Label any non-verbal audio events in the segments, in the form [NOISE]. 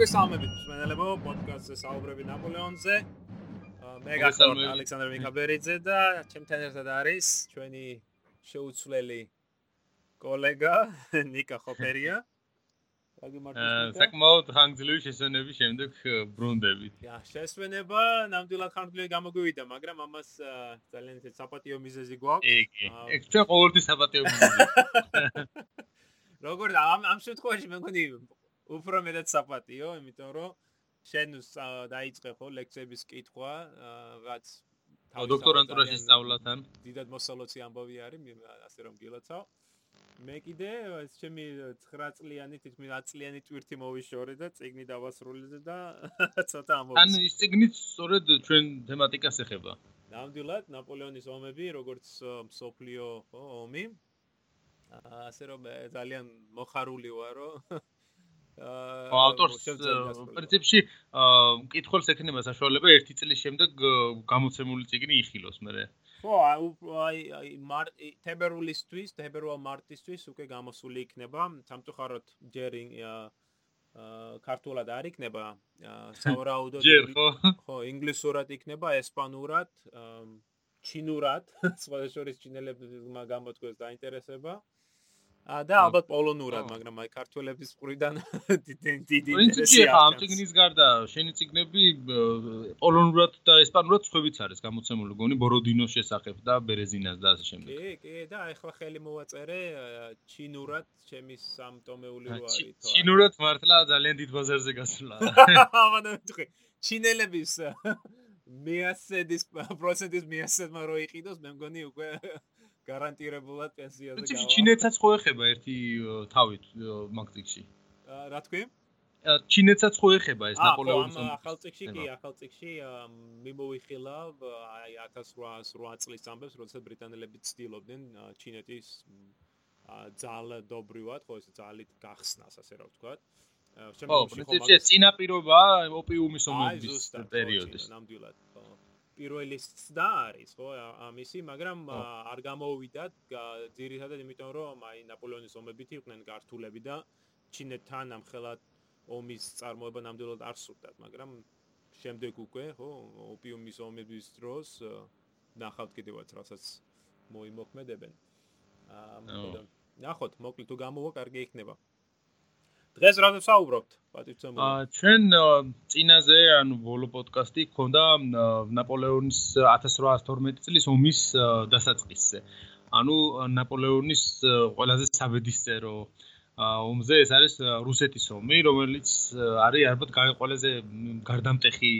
მოგესალმებით მსმენელებო პოდკასტზე საუბრები ნაპოლეონზე მე გახლავთ ალექსანდრე მიკაბერიძე და ჩემთან ერთად არის ჩვენი შეუცვლელი კოლეგა [LAUGHS] ნიკა ხოფერია საკმაოდ ხანგრძლივი შესვენების შემდეგ ბრუნდებით. Ja, შესვენება ნამდვილად ხანგრძლივი გამოგვივიდა, მაგრამ ამას ძალიან ისე საპატიო მიზეზი გვაქვს. კი, კი. ჩვენ ყოველთვის საპატიო მიზეზი. [LAUGHS] როგორ ამ ამ შემთხვევაში მე მგონი უფრო მეტად საპატიო, იმიტომ რომ შენ დაიწყე ხო ლექციების კითხვა, რაც დოქტორანტურაში სწავლათან. დიდად მოსალოცი ამბავი არის, ასე რომ გილოცავ. მე კიდე ჩემი 9 წლიანი თითქმის 10 წლიანი ტვირთი მოვიშორე და ციგნი დავასრულე და [LAUGHS] ცოტა ამოვიდა. ან ის ციგნიც სწორედ ჩვენ თემატიკას ეხება. ნამდვილად ნაპოლეონის ომები, როგორც სოფლიო ომი. ასე რომ ძალიან მოხარული ვარო. [LAUGHS] აა ავტორს პრინციპში მკითხველს ექნება საშუალება ერთი წლის შემდეგ გამოცემული ციგნი იხილოს მე. ხო, აი აი მარტი თებერვლისთვის, თებერვალ მარტისთვის უკვე გამოსული იქნება. სამწუხაროდ ჯერ აა ქართულად არ იქნება. [LAUGHS] საურაუდო ხო, ინგლისურად იქნება, ესპანურად, ჩინურად, [LAUGHS] სხვა შორის ჩინელებმა გამოთქვეს დაინტერესება. და ალბათ პოლონურად, მაგრამ აი ქართველების ყრიდან დიდი ინტერესი აქვს. ამ ციგნის გარდა შენი ციგნები პოლონურად და ესპანურად სხვებიც არის გამოცემული, გონი ბოროდინოს შესახებ და ბერეზინას და ასე შემდეგ. კი, კი, და ახლა ხელი მოვაწერე ჩინურად, ჩემი სამტომეული რო არის. ჩინურად მართლა ძალიან დიდ ბაზარზე გასულა. [LAUGHS] ამანა თქვი, ჩინელების [LAUGHS] მეასედის პროცენტის მეასედმა რო იყიდოს, მე მგონი უკვე გარანტირებულად პენსიაზე გავა. ჩინეთსაც ხო ეხება ერთი თავით მაგწიკში? რა თქვი? ჩინეთსაც ხო ეხება ეს ნაპოლეონის ომი? ახალ წიგში კი, ახალ წიგში მიმოვიხილავ აი 1808 წლის ამბებს, როდესაც ბრიტანელები ცდილობდნენ ჩინეთის ძალადობრივად, ხო ეს ძალით გახსნას, ასე რა ვთქვათ. შემდგომში ხო მაგ წინაპირობა ოპიუმის ომების პერიოდის. ნამდვილად. პირველი ცდა არის ხო ამისი მაგრამ არ გამოვიდათ ძირითადად იმიტომ რომ აი ნაპოლეონის ომებით იყვნენ გართულები და ჩინეთთან ამხელად ომის წარმოება ნამდვილად არ სურდათ მაგრამ შემდეგ უკვე ხო ოპიუმის ომების დროს ნახავთ კიდევაც რასაც მოიმოქმედებენ. აა ნახოთ მოკლედ თუ გამოვა კარგი იქნება დღეს რა ვსაუბრობთ პატივცემული აა ჩვენ წინაზე ანუ ბოლო პოდკასტი ქონდა ნაპოლეონის 1812 წლის ომის დასაწყისზე. ანუ ნაპოლეონის ყველაზე საბედისწერო ომზე ეს არის რუსეთის ომი რომელიც არის ალბათ ყველაზე გარდამტეხი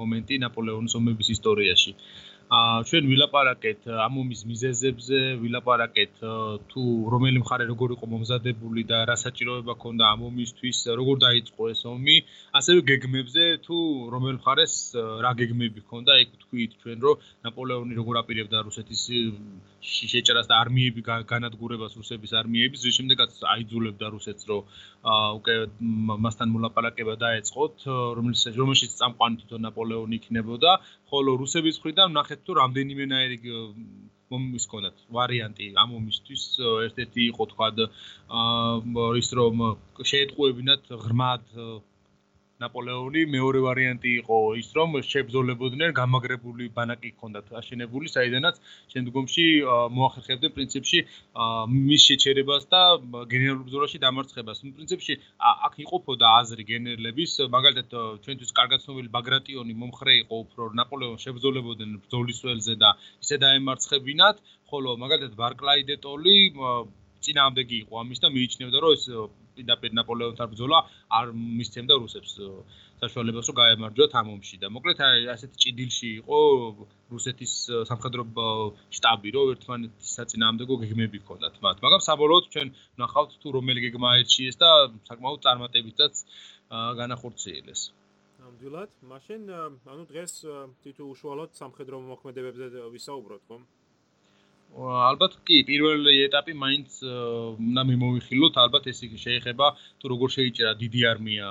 მომენტი ნაპოლეონის ომების ისტორიაში ჩვენ ვილაპარაკეთ ამ ომის მიზეზებზე, ვილაპარაკეთ თუ რომელი მხარე როგორ იყო მომზადებული და რა საჭიროება ქონდა ამ ომისთვის, როგორ დაიწყო ეს ომი, ასევე გეგმებზე თუ რომელ მხარეს რა გეგმები ქონდა, იქ თქვით ჩვენ რომ ნაპოლეონი როგორ აპირებდა რუსეთის შეჭრას და არმიები განადგურებას რუსების არმიების, რის შემდეგაც აიძულებდა რუსეთს რომ უკვე მასთან მოლაპარაკება დაეწყოთ, რომელიც რომელშიც წამყვანი თვითონ ნაპოლეონი იქნებოდა, ხოლო რუსების მხრიდან ნახეთ თუ რამდენიმენაირი მომის კონდათ ვარიანტი ამ მომისთვის ერთ-ერთი იყო თქვა ის რომ შეეტყუებინათ ღრმად ნაპოლეონი მეორე ვარიანტი იყო ის რომ შებზოლებოდნენ გამაგრებული ბანაკი ჰქონდათ აშენებული საიდანაც შემდგომში მოახერხებდნენ პრინციპში მის შეჩერებას და გენერალურ ბრძოლაში დამარცხებას. პრინციპში აქ იყოფოდა აზრი გენერლების, მაგალითად ჩვენთვის კარგად ცნობილი ბაგრატიონი მომხრე იყო უფრო ნაპოლეონს შებზოლებოდნენ ბრძოლის ველზე და ისე დაემარცხებინათ, ხოლო მაგალითად ბარკლაი დე ტოლი წინააღმდეგი იყო ამის და მიიჩნევდა რომ ეს პირდაპირ ნაპოლეონთან ბრძოლა არ მისცემდა რუსებს საშუალებას რომ გაემარჯვათ ამ ომში. და მოკლედ ასეთი ჭიდილში იყო რუსეთის სამხედრო შტაბი რომ ერთმანეთის საწინააღმდეგო გეგმები ჰქონდათ მათ. მაგრამ საბოლოოდ ჩვენ ნახავთ თუ რომელი გეგმა აირჩიეს და საკმაოდ წარმატებითაც განახორციელეს. ნამდვილად. მაშინ ანუ დღეს თითო უშუალოდ სამხედრო მოქმედებებზე ვისაუბროთ ხომ ალბათ კი პირველი ეტაპი მაინც უნდა მიმოვიხილოთ. ალბათ ეს შეეხება თუ როგორ შეიჭრა დიდი არმია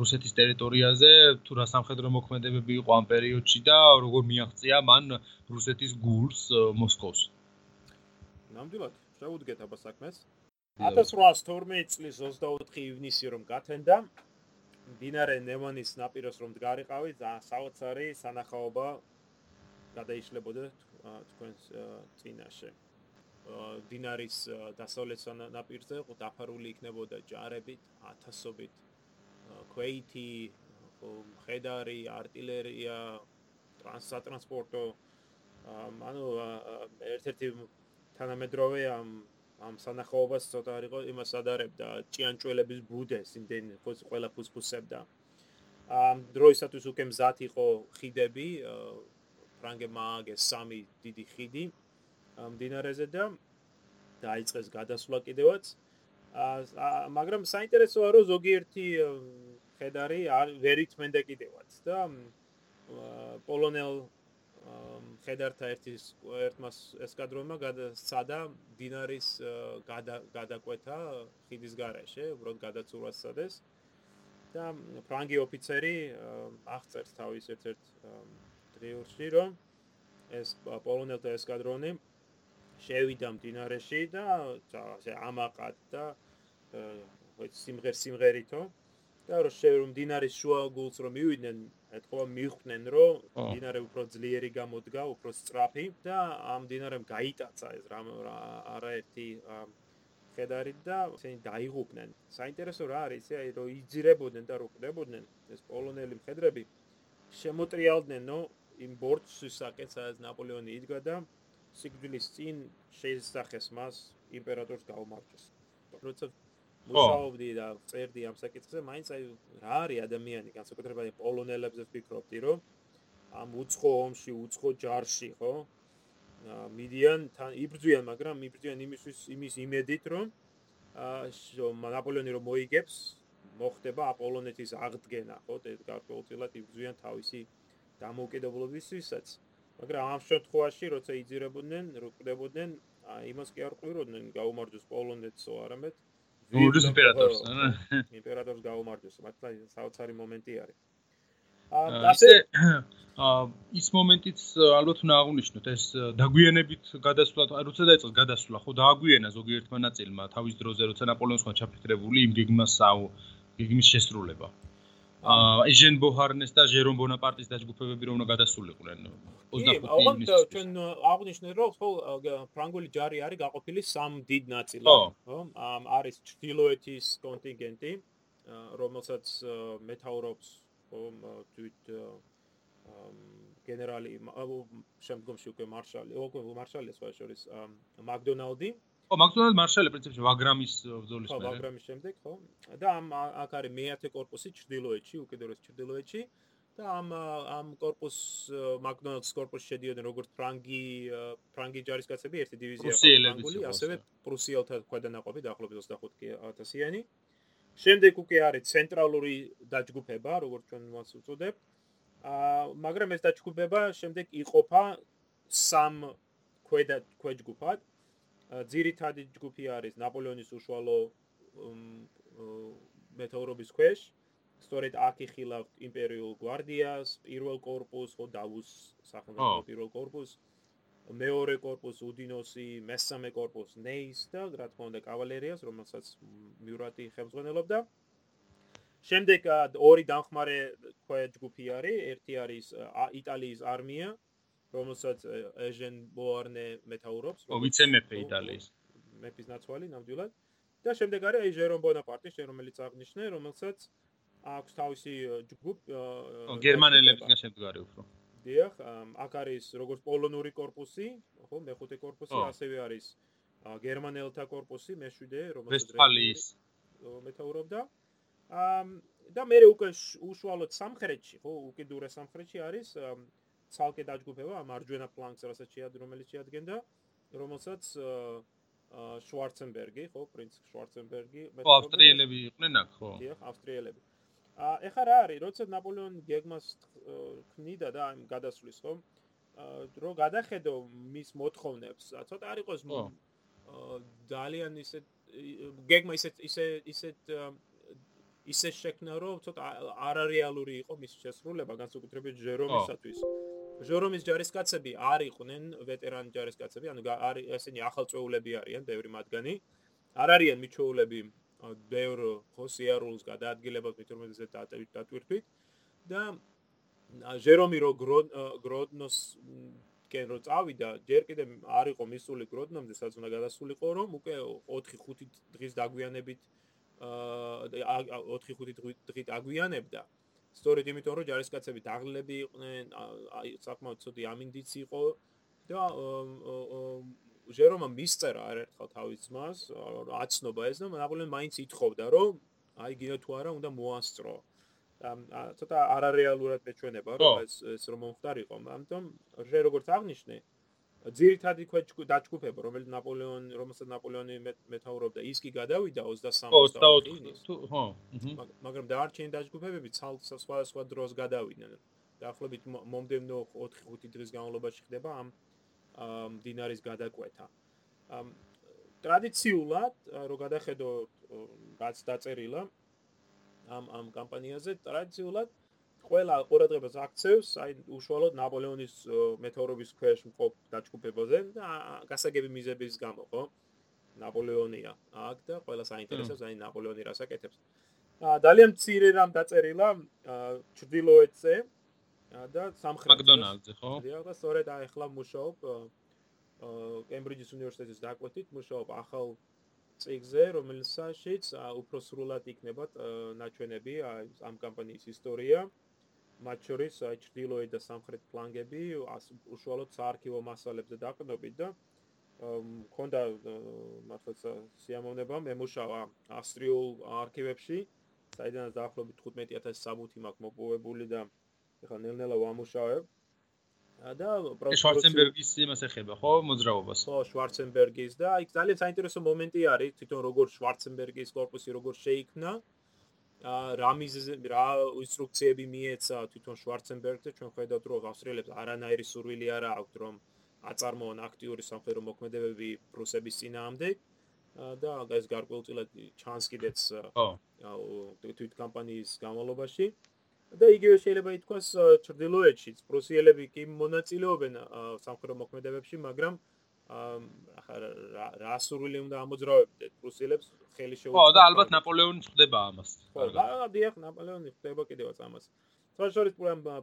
რუსეთის ტერიტორიაზე თუ რა სამხედრო მოქმედებები იყო ამ პერიოდში და როგორ მიაღწია მან რუსეთის გულს მოსკოვს. ნამდვილად შეუდგეთ აბა საქმეს? 1812 წლის 24 ივნისი რომ გათენდა. დინარე ნემანის ნაპიროს რომ დგარიყავი და საოცარი სანახაობა გადაიშლებოდა თქვენს წინაშე. დინარის დასავლეთ ნაპირზე დაფარული იქნებოდა ჯარებით, ათასობით ქვეითი, მხედარი, არტილერია, ტრანსსატრანსპორტო ანუ ერთ-ერთი თანამედროვე ამ ამ სანახაობას ცოტა არ იყო იმას ადარებდა ჭიანჭველების ბუდეს იმდენ ყველა ფუსფუსებდა ამ დროისათვის უკვე მზად იყო ხიდები ფრანგებმა ააგეს სამი დიდი ხიდი ამ დინარეზე და დაიწყეს გადასვლა კიდევაც მაგრამ საინტერესოა რომ ზოგიერთი ხედარი არ ვერ ითმენდა კიდევაც და პოლონელ ხედართა ერთის ერთმას ესკადრონმა გადასცადა დინარის გადაკვეთა ხიდის garaშე, უბრალოდ გადაცურვას სადეს. და ფრანგი ოფიცერი აღწერს თავის ერთ-ერთ დრიურში, რომ ეს პოლონელთა ესკადრონი შევიდა დინარეში და ასე ამაყად და სიმღერ სიმღერითო და რომ შევ დინარის შუა გულს რომ მივიდნენ ეთქვა მიხვდნენ რომ დინარე უფრო ძლიერი გამოდგა, უფრო სწრაფი და ამ დინარემ გაიტაცა ეს რამ არაერთი ხედარი და ისინი დაიღუპნენ. საინტერესო რა არის, აი რომ იძირებოდნენ და როკვდებოდნენ ეს პოლონელი მხედრები შემოტრიალდნენ, რომ იმ ბორცვის საკეთ სადაც ნაპოლეონი იდგა და სიკვდილის წინ შეისახეს მას იმპერატორს გაუმარჯოს. როცა მუშაობდი და წერდი ამ საკითხზე, მაინც აი რა არის ადამიანი, განსაკუთრებით პოლონელებზე ვფიქრობდი, რომ ამ უცხო ომში, უცხო ჯარში, ხო? მიდიან თან იბრძვიან, მაგრამ იბრძვიან იმისთვის იმის იმედით, რომ აა ნაპოლეონი რომ მოიგებს, მოხდება აპოლონეთის აღდგენა, ხო? გარკვეულწილად იბრძვიან თავისი დამოუკიდებლობისთვისაც. მაგრამ ამ შემთხვევაში, როცა იძირებოდნენ, როკვდებოდნენ, იმას კი არ ყვიროდნენ გაუმარჯოს პოლონეთსო, არამედ გურჯის იმპერატორს, არა? [LAUGHS] იმპერატორს გაუმარჯოს, მართლა საოცარი მომენტი არის. აა ასე აა ის მომენტიც ალბათ უნდა აღვნიშნოთ, ეს დაგვიანებით გადასვლა, როცა დაიწყეს გადასვლა, ხო დააგვიანა ზოგიერთმა ნაწილმა თავის დროზე, როცა ნაპოლეონს ხან ჩაფიქრებული იმ გეგმას აუ გეგმის შესრულება. აა ეჟენ ბოჰარნეს და ჟერონ ბონაპარტის დაჯგუფებები რომ უნდა გადასულიყვნენ 25 ივნისს. ჩვენ აღნიშნეთ რომ ხო ფრანგული ჯარი არის გაყოფილი სამ დიდ ნაწილად, ხო? არის ჩრდილოეთის კონტინგენტი, რომელსაც მეტაურობს ხო თვით გენერალი შემდგომში უკვე მარშალი, უკვე მარშალი სხვა შორის მაკდონალდი. ხო, მაგალითად მარშალი პრინციპში ვაგრამის ბრძოლის მერე. ხო, ვაგრამის შემდეგ, ხო? და ამ აქ არის მეათე корпуსი ჩრდილოეთში, უკიდურეს ჩრდილოეთში. და ამ ამ корпуს მაკდონალდს корпуსში შედიოდნენ როგორც ფრანგი ფრანგი ჯარისკაცები, ერთი დივიზია ფრანგული, ასევე პრუსიელთა ქვედანაყოფი დაახლოებით 25000-იანი. შემდეგ უკვე არის ცენტრალური დაჯგუფება, როგორც ჩვენ მას უწოდებ. აა, მაგრამ ეს დაჯგუფება შემდეგ იყოფა სამ ქვედა ქვეჯგუფად. ძირითადი ჯგუფი არის ნაპოლეონის უშუალო მეტეორობის ქვეშ. სწორედ აქ იხილავთ იმპერიულ გვარდიას, პირველ корпуს, ოდაუს სახელმწიფო პირველ корпуს, მეორე корпуს უდინოსი, მესამე корпуს ნეის და რა თქმა უნდა კავალერიას, რომელსაც მიურატი ხელმძღვანელობდა. შემდეგ ორი დამხმარე ჯგუფი არის, ერთი არის იტალიის არმია, რომელსაც ეჟენ ბოარნე მეთაურობს. ო ვიცე მეფე იტალიის. მეფის ნაცვალი ნამდვილად. და შემდეგ არის აი ჟერომ ბონაპარტი, რომელიც აღნიშნე, რომელსაც აქვს თავისი ჯგუფ გერმანელებისგან შემდგარი უფრო. დიახ, აქ არის როგორც პოლონური корпуსი, ხო, მეხუთე корпуსი, ასევე არის გერმანელთა корпуსი, მეშვიდე, რომელსაც ვესტფალიის მეთაურობდა. და მე უკვე უშუალოდ სამხრეთში, ხო, უკიდურეს სამხრეთში არის ცალკე დაჯგუფება მარჯვენა ფლანგს რასაც შეად რომელიც შეადგენდა რომელსაც შვარცენბერგი ხო პრინც შვარცენბერგი ხო ავსტრიელები იყვნენ აქ ხო. დიახ ავსტრიელები. აა ეხა რა არის როცა ნაპოლეონ გეგმას ქმნიდა და ამ გადასვლის ხო რო გადახედო მის მოთხოვნებს ცოტა არ იყოს ძალიან ისე გეგმა ისე ისე ისე ისე შექმნა რომ ცოტა არარეალური იყო მის შესრულება განსაკუთრებით ჟერომისათვის ჟორომის ჯარისკაცები არ იყვნენ ვეტერანი ჯარისკაცები, ანუ არის ესენი ახალწეულები არიან, ბევრი მათგანი. არ არიან მიჩოულები ბევრ ხოსიარულს გადაადგილებას მითორმეტეზე დატვირთვით და ჟერომი რო გროდნოს კენ რო წავიდა ჯერ კიდე არ იყო მისული გროდნომდე სადაც უნდა გადასულიყო რომ უკვე 4-5 დღის დაგვიანებით აა 4-5 დღით აგვიანებდა სწორედ იმიტომ რომ ჯარისკაცები დაღლები იყვნენ აი საკმაოდ ცუდი ამინდიც იყო და ჟერომა მისწერა არერთხელ თავის ძმას აცნობა ეს და ნაპოლეონი მაინც ითხოვდა რომ აი გინდა თუ არა უნდა მოასწრო. ცოტა არარეალურად მეჩვენება რომ ეს ეს რომ მომხდარიყო. ამიტომ რე როგორც აღნიშნე ძირითადი ქვეჩკუ დაჩკუფება რომელიც ნაპოლეონ რომელსაც ნაპოლეონი მეთაურობდა ის კი გადავიდა 23 თუ ხო მაგრამ დაარჩენი დაჩკუფებები ცალკე სხვა სხვა დროს გადავიდნენ. დაახლოებით მომდევნო 4-5 დღის განმავლობაში ხდება ამ დინარის გადაკვეთა. ტრადიციულად რო გადახედო რაც დაწერილა ამ ამ კამპანიაზე ტრადიციულად ყველა ყურადღებას აქცევს აი უშუალოდ ნაპოლეონის მეთაურობის ქვეშ მყოფ დაჯგუფებაზე და გასაგები მიზების გამო ხო ნაპოლეონია აქ და ყველა საინტერესოს აი ნაპოლეონი რას აკეთებს აა ძალიან მცირე რამ დაწერილა ჩრდილოეთზე და სამხრეთზე მაკდონალდზე ხო? დიახ და სწორედ აი ახლა მუშაობ კემბრიჯის უნივერსიტეტის დაკვეთით მუშაობ ახალ წიგზე, რომელსაც უფრო სრულად იქნება ნაჩვენები ამ კამპანიის ისტორია. მათ შორის ჩრდილოეთ და სამხრეთ ფლანგები უშუალოდ საარქივო მასალებზე დაყრდნობით და მქონდა მართლაც სიამოვნება მემუშავა ავსტრიულ არქივებში საიდანაც დაახლოებით 15000 საბუთი მაქვს მოპოვებული და ეხლა ნელ-ნელა ვამუშავებ და შვარცენბერგის იმას ეხება, ხო, მოძრაობას. ხო, შვარცენბერგის და იქ ძალიან საინტერესო მომენტი არის, თვითონ როგორ შვარცენბერგის корпуსი როგორ შეიქმნა. აა რა მიზეზი რა ინსტრუქციები მიეცა თვითონ შვარცენბერგზე ჩვენ ხედავთ რომ ავსტრიელებს არანაირი სურვილი არ აქვს რომ აწარმოონ აქტიური სამხედრო მოქმედებები პრუსების წინააღმდეგ. და ეს გარკვეულწილად ჩანს კიდეც თვით კამპანიის გამალობაში და იგივე შეიძლება ითქვას ჩრდილოეთშიც. პრუსიელები კი მონაწილეობენ სამხედრო მოქმედებებში, მაგრამ რა სურვილი უნდა ამოძრავებდეთ პრუსიელებს ხელი შეუწყო. ხო, და ალბათ ნაპოლეონი ხდება ამას. ხო, და დიახ, ნაპოლეონი ხდება კიდევაც ამას. თორშორის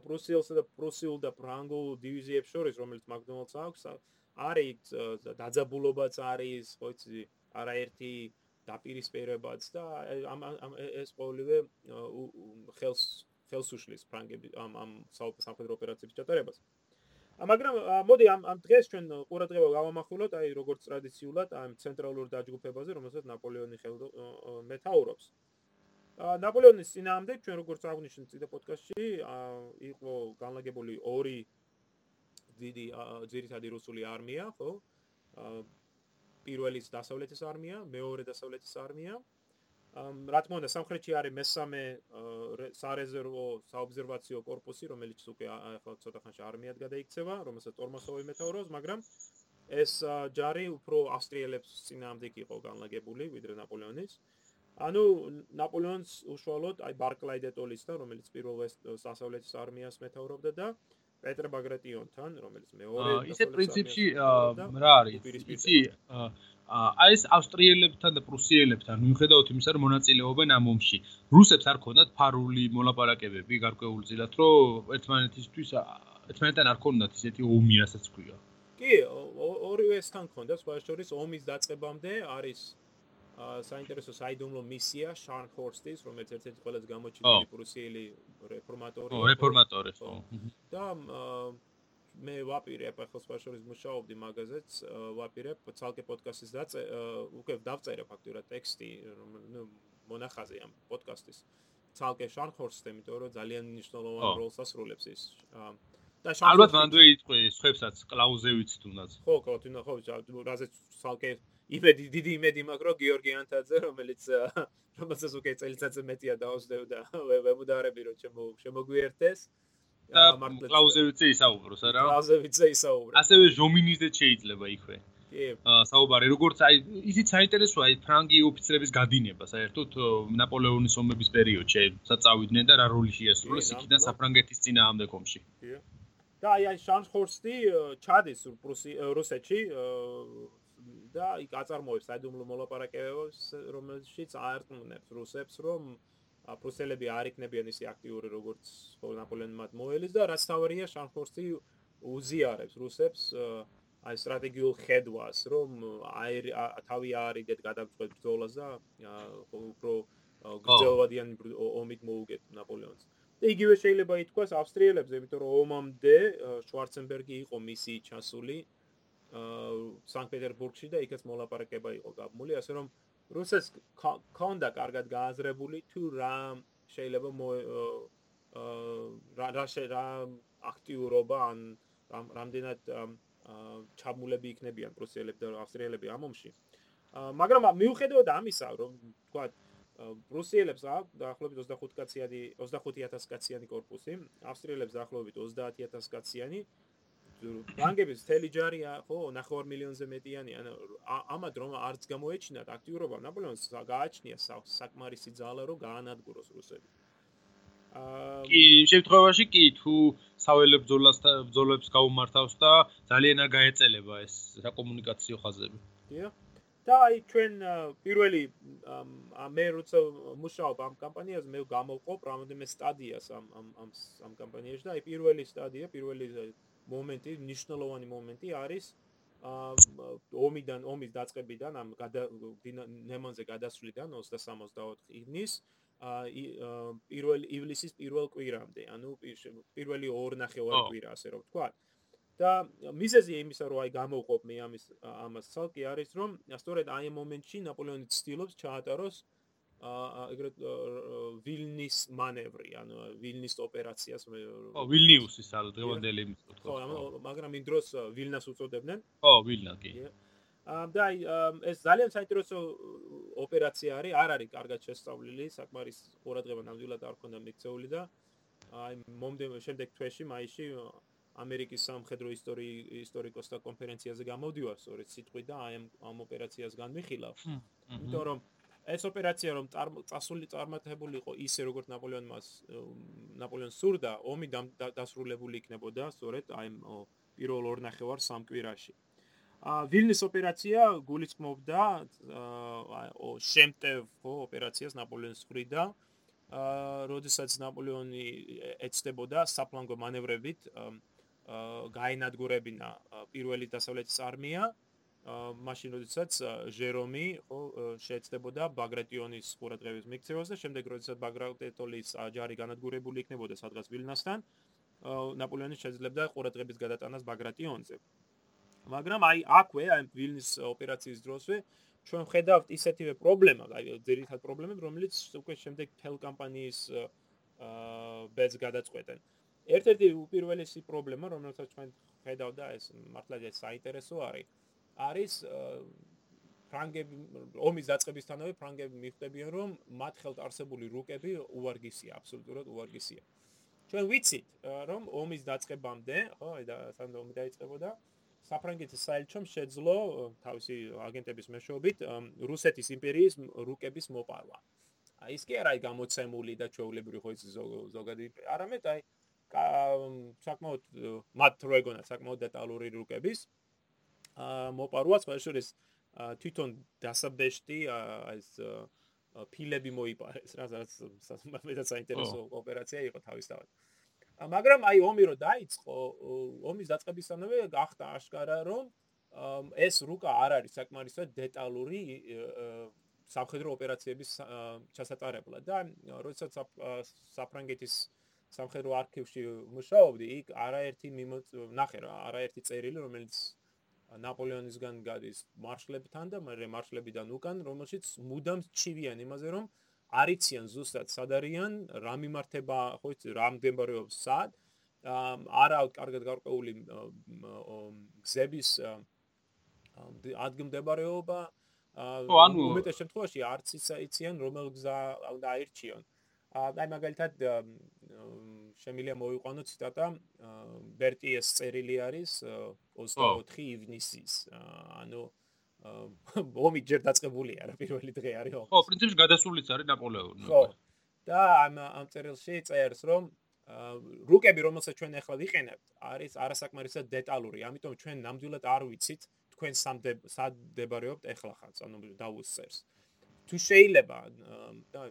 პრუსიელსა და პრუსიულ და ფრანგულ დივიზიებს შორის, რომელიც მაკდონალდს აქვს, არის დაძაბულობაც არის, ხო იცი, არაერთი დაპირისპირებაც და ამ ეს ყოველივე ხელს ხელს უშლის ფრანგები ამ ამ სამხედრო ოპერაციების ჩატარებას. მაგრამ მოდი ამ ამ დღეს ჩვენ ყურადღება გავამახვილოთ აი როგორც ტრადიციულად ამ ცენტრალურ დაჯგუფებაზე, რომელსაც ნაპოლეონი ხელდა მეთაურობს. ნაპოლეონის ძინაამდე ჩვენ როგორც აღვნიშნეთ წინა პოდკასტში, იყო განლაგებული ორი დიდი ძირითადი რუსული არმია, ხო? პირველი დასავლეთის არმია, მეორე დასავლეთის არმია. რა თქმა უნდა სამხრეთში არის მესამე სარეზერვო საობსერვაციო корпуსი, რომელიც უკვე ახლა ცოტა ხანში არმიად გადაიქცევა, რომელსაც ტორმოსოვი მეტაუროს, მაგრამ ეს ჯარი უფრო ავსტრიელებს წინააღმდეგ იყო განლაგებული, ვიდრე ნაპოლეონის. ანუ ნაპოლეონს უშუალოდ აი ბარკლაი დე ტოლის და რომელიც პირველ დასავლეთის არმიას მეთაურობდა და პეტრ ბაგრატიონთან რომელიც მეორე ისე პრინციპში რა არის იცი აი ეს ავსტრიელებთან და პრუსიელებთან მიუხედავად იმისა, რომ მონაწილეობენ ამ ომში, რუსებს არ ქონდათ ფარული მოლაპარაკებები გარკვეულწილად, რომ ერთმანეთისთვის ერთმანეთთან არ ქონდათ ისეთი ომი, რასაც ქვია. კი, ორივესთან ქონდათ, სხვა შორის ომის დაწყებამდე არის საინტერესო საიდუმლო მისია შარნჰორსტის, რომელიც ერთ-ერთი ყველაზე გამოჩენილი პრუსიელი რეფორმატორი. ო, რეფორმატორი, ხო. და მე ვაპირებ ახლა შორის მუშაობდი მაგაზეც ვაპირებ ცალკე პოდკასტის და უკვე დავწერე ფაქტურად ტექსტი ნუ მონახაზე ამ პოდკასტის. ცალკე შანხორსს იმიტომ რომ ძალიან მნიშვნელოვან როლს ასრულებს ის და ალბათ მანდვე იტყვი სხვებსაც კლაუზევიც თუნდაც ხო თუნდაც ხო რაზეც ცალკე იმედი დიდი იმედი მაქვს რომ გიორგი ანთაძე რომელიც რომელსაც უკვე წელიწადზე მეტია დაოსდევდა ვებუდარები რომ შემოგვიერთეს. და კლაუზევიცე ისაუბროს არა? კლაუზევიცე ისაუბროს ასევე ჟომინიზეც შეიძლება იქვე. კი. აა საუბარი როგორც აი ისიც საინტერესოა აი ფრანგი ოფიცრების გადინება საერთოდ ნაპოლეონის ომების პერიოდში საწავიდნენ და რა როლი შეასრულეს იქიდან საფრანგეთის წინააღმდეგ ომში. კი. და აი აი შანსჰორსტი ჩადის რუსეთში და იქ აწარმოებს საიდუმლო მოლაპარაკებებს, რომელშიც აერთმუნებს რუსებს, რომ პრუსელები არ იქნებიან ისე აქტიური როგორც ნაპოლეონმა მოელის და რაც თავარია შანხორსი უზიარებს რუსებს აი სტრატეგიულ ხედვას, რომ აი თავი არიდეთ გადაგწყვეტ ბრძოლას და უფრო გრძელვადიან ომით მოუგეთ ნაპოლეონს. და იგივე შეიძლება ითქვას ავსტრიელებზე, იმიტომ რომ ომამდე შვარცენბერგი იყო მისი ჩასული სანქტ-პეტერბურგში და იქაც მოლაპარაკება იყო გაბმული, ასე რომ რუსეთს ქონდა კარგად გააზრებული თუ რა შეიძლება აა რა რა აქტიურობა ან რამდენად ჩაბმულები იქნებიან პრუსიელები და ავსტრიელები ამ ომში. მაგრამ მიუხედავად ამისა, რომ თქვა პრუსიელებს აქვს დაახლოებით 25 კაციანი 25000 კაციანი корпуსი, ავსტრიელებს დაახლოებით 30000 კაციანი, აა ბანკების თელი ჯარია ხო 9 მილიონზე მეტიანი ანუ ამად რომ არც გამოეჩინათ აქტიურობა ნაპოლეონს გააჩნია საკმარისი ძალა რომ გაანადგუროს რუსები. კი შემთხვევაში კი თუ საველებ ბრძოლას ბრძოლებს გაუმართავს და ძალიან არ გაეწელება ეს საკომუნიკაციო ხაზები. დიახ. და აი ჩვენ პირველი მე როცა მუშაობ ამ კამპანიაზე მე გამოვყობ რამოდენიმე სტადიას ამ ამ ამ კამპანიაში და აი პირველი სტადია პირველი მომენტი, ნიშნულოვანი მომენტი არის აა ომიდან, ომის დაწყებიდან, ამ ნემონზე გადასვლიდან 20-64 ივნის აა პირველ ივლისის პირველ კვირამდე, ანუ პირველი ორ ნახევარ კვირა, ასე რომ ვთქვა. და მიზეზი იმისა, რომ აი გამოვყოფ მე ამის ამას ცალკე არის, რომ სწორედ აი ამ მომენტში ნაპოლეონი ცდილობს ჩაატაროს აა აა ეგრეთ ვილნის მანევრი, ანუ ვილნის ოპერაციას მე ხო, ვილნიუსის ალ დღევანდელი იმის თქო. ხო, მაგრამ იმ დროს ვილნას უწოდებდნენ. ხო, ვილნა კი. აა და ეს ძალიან საინტერესო ოპერაცია არის, არ არის კარგად შესწავლილი, საკმარის ყურადღება ნამდვილად არ ქონდა მიქცეული და აი მომდენ შემდეგ თვეში მაისში ამერიკის სამხედრო ისტორიის ისტორიკოსთა კონფერენციაზე გამოდივარ, სწორედ სიტყვი და აი ამ ოპერაციას განმიხილავ. იმიტომ რომ ეს ოპერაცია რომ წასული წარმატებული იყო ისე როგორც ნაპოლეონმა ნაპოლეონს სურდა, ომი დასრულებული იქნებოდა სწორედ აი პირველ ორ ნახევარ სამ კვირაში. ა ვილნის ოპერაცია გულისხმობდა შემტევ ოპერაციას ნაპოლეონის მხრიდან. აა როდესაც ნაპოლეონი ეცდებოდა საფლანგო მანევრებით აა გაენადგურებინა პირველი დასავლეთის არმია მაშინ როდესაც ჟერომი შეეცდებოდა ბაგრატიონის ყურადღების მიქცევას და შემდეგ როდესაც ბაგრატეტოლის ჯარი განადგურებული იქნებოდა სადღაც ვილნასთან ნაპოლეონი შეძლებდა ყურადღების გადატანას ბაგრატიონზე. მაგრამ აი აქვე აი ვილნის ოპერაციის დროსვე ჩვენ ხედავთ ისეთივე პრობლემა აი ძირითად პრობლემები რომელიც უკვე შემდეგ თელ კამპანიის აა ბეც გადაწყვეტენ. ერთ-ერთი უპირველესი პრობლემა რომელსაც ჩვენ ხედავთ და ეს მართლა ეს საინტერესო არის არის ფრანგები ომის დაწყებისთანავე ფრანგები მიხვდებიან რომ მათ ხელთ არსებული რუკები უარგისია აბსოლუტურად უარგისია. ჩვენ ვიცით რომ ომის დაწყებამდე ხო აი და სანდო ომი დაიწყებოდა საფრანგეთის საელჩომ შეძლო თავისი აგენტების მეშვეობით რუსეთის იმპერიის რუკების მოპარვა. აი ის კი არა აი გამოცემული და ჩვეულებრივი ხო ის ზოგადი არამედ აი საკმაოდ მათ რო ეგონა საკმაოდ დეტალური რუკების მოპარვას ხელშორის თვითონ დასაბეშტი ეს ფილები მოიპარეს რა რაც მეტად საინტერესო ოპერაცია იყო თავისთავად. მაგრამ აი ომი რო დაიწყო, ომის დაწყებისთანავე გახდა აშკარა რომ ეს რუკა არ არის საკმარისად დეტალური სამხედრო ოპერაციების ჩასატარებლად. და როდესაც საფრანგეთის სამხედრო არქივში მუშაობდი, იქ არაერთი ნახე რა, არაერთი წერილი, რომელიც ნაპოლეონისგან გადის მარშლებთან და მე მარშლებიდან უკან, რომელშიც მუდამ ჩივიან იმაზე, რომ არიციან ზუსტად სად არიან, რა მიმართება, ხო იცი, რა მდგომარეობს სად. არა აქვს კარგად გარკვეული გზების ადგილმდებარეობა. ხო, ანუ უმეტეს შემთხვევაში არც იციან რომელ გზა უნდა აირჩიონ. აი მაგალითად შემილია მოიყვანო ციტატა ბერტიეს წერილი არის 24 ივნისის. ანუ ომი ჯერ დაწყებული არა პირველი დღე არის ომი ხო პრინციპში გადასულიც არის ნაპოლეონი ხო. და ამ ამ წერილში წერს რომ რუკები რომელსაც ჩვენ ახლა ვიყენებთ არის არასაკმარისად დეტალური. ამიტომ ჩვენ ნამდვილად არ ვიცით თქვენ სამდებარეობთ ეხლა ხარ, ანუ დაუსწერს. თუ შეიძლება და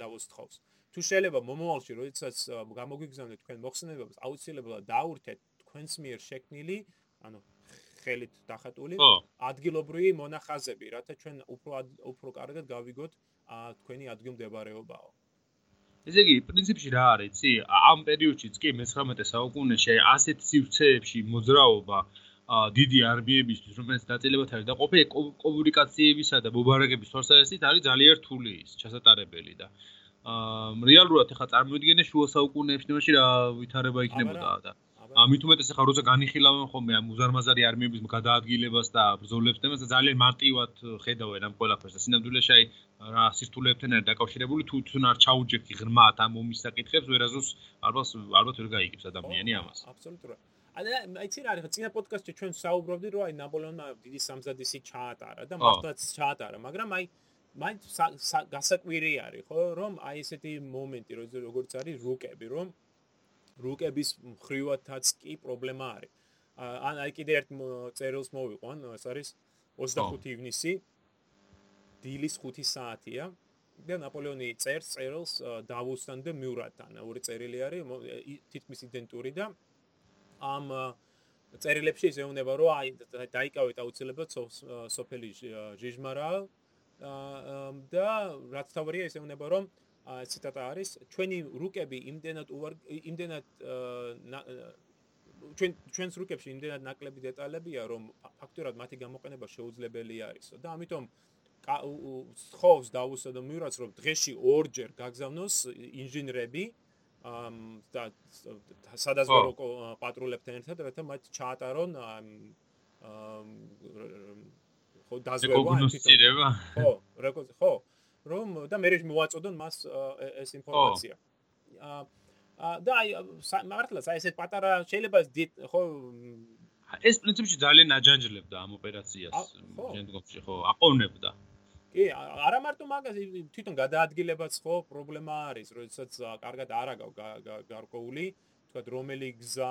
დაუსთხოვს. თუ შეიძლება მომავალში, როდესაც გამოგვიგზავნეთ თქვენ მოხსნებებს, აუცილებლად დაურთეთ თქვენს მიერ შექმნილი, ანუ ხელით დახატული ადგილობრივი მონახაზები, რათა ჩვენ უფრო უფრო კარგად გავიგოთ თქვენი ადგილმდებარეობაო. ესე იგი, პრინციპში რა არის, იცი? ამ პერიოდშიც კი მე-19 საუკუნეში ასეთ სივრცეებში მოძრაობა დიდი არმიებისთვის, რომელიც დაწილებათ არის და ყოფილი კომუნიკაციებისა და მობარაგების თვალსაზრისით არის ძალიან რთული ის ჩასატარებელი და აა რეალურად ახლა წარმოვიდგინე შუა საუკუნეებში რა ვითარება იქნებოდა და ამით უმეტეს ახლა როცა განიხილავენ ხოლმე ამ უზარმაზარი არმიების გადაადგილებას და ბრძოლებს და ძალიან მარტივად ხედავენ ამ ყველაფერს და სინამდვილეში აი რა სირთულეებთან არის დაკავშირებული თუ თუნ არ ჩაუჯექი ღრმად ამ ომის საკითხებს ვერაზოს ალბათ ალბათ ვერ გაიგებს ადამიანი ამას. აბსოლუტურად აი ცირა არის წინა პოდკასტში ჩვენ საუბრობდით რომ აი ნაპოლეონმა დიდი სამზადისი ჩაატარა და მართლაც ჩაატარა მაგრამ აი მაინც გასაკვირი არის ხო რომ აი ესეთი მომენტი როგორც არის რუკები რომ რუკების მხრივათაც კი პრობლემა არის. ან აი კიდე ერთ წერილს მოვიყვან, ეს არის 25 ივნისი. დილის 5 საათია. და ნაპოლეონი წერს წერილს დავუსთან და მიურატთან. ორი წერილი არის თითქმის იდენტური და ამ წერილებში ზეუნება რომ აი დაიკავეთ აუცილებლად სოფელი ჟიჟმარა და რაც თავია ესეუნება რომ ციტატა არის ჩვენი რუკები იმდენად იმდენად ჩვენ ჩვენს რუკებში იმდენად ნაკლები დეტალებია რომ ფაქტურად მათი გამოყენება შეუძლებელი არისო და ამიტომ ხოს დაუსა და მიურაც რომ დღეში ორჯერ გაგზავნოს ინჟინრები და სადაზღვრო პატრულებთან ერთად რათა მათ ჩაატარონ ხო დაზღვევა ხო რეკო ხო რომ და მე მოვაწოდონ მას ეს ინფორმაცია. აა და აი მართლაც აი ესეთ პატარა შეიძლება ხო ეს პრინციპში ძალიან აჯანჯლებდა ამ ოპერაციას შემდგომში ხო აყოვნებდა. კი არა მარტო მაგას თვითონ გადაადგილებაც ხო პრობლემა არის, როდესაც კარგად არა გარკვეული თქვა რომელი გზა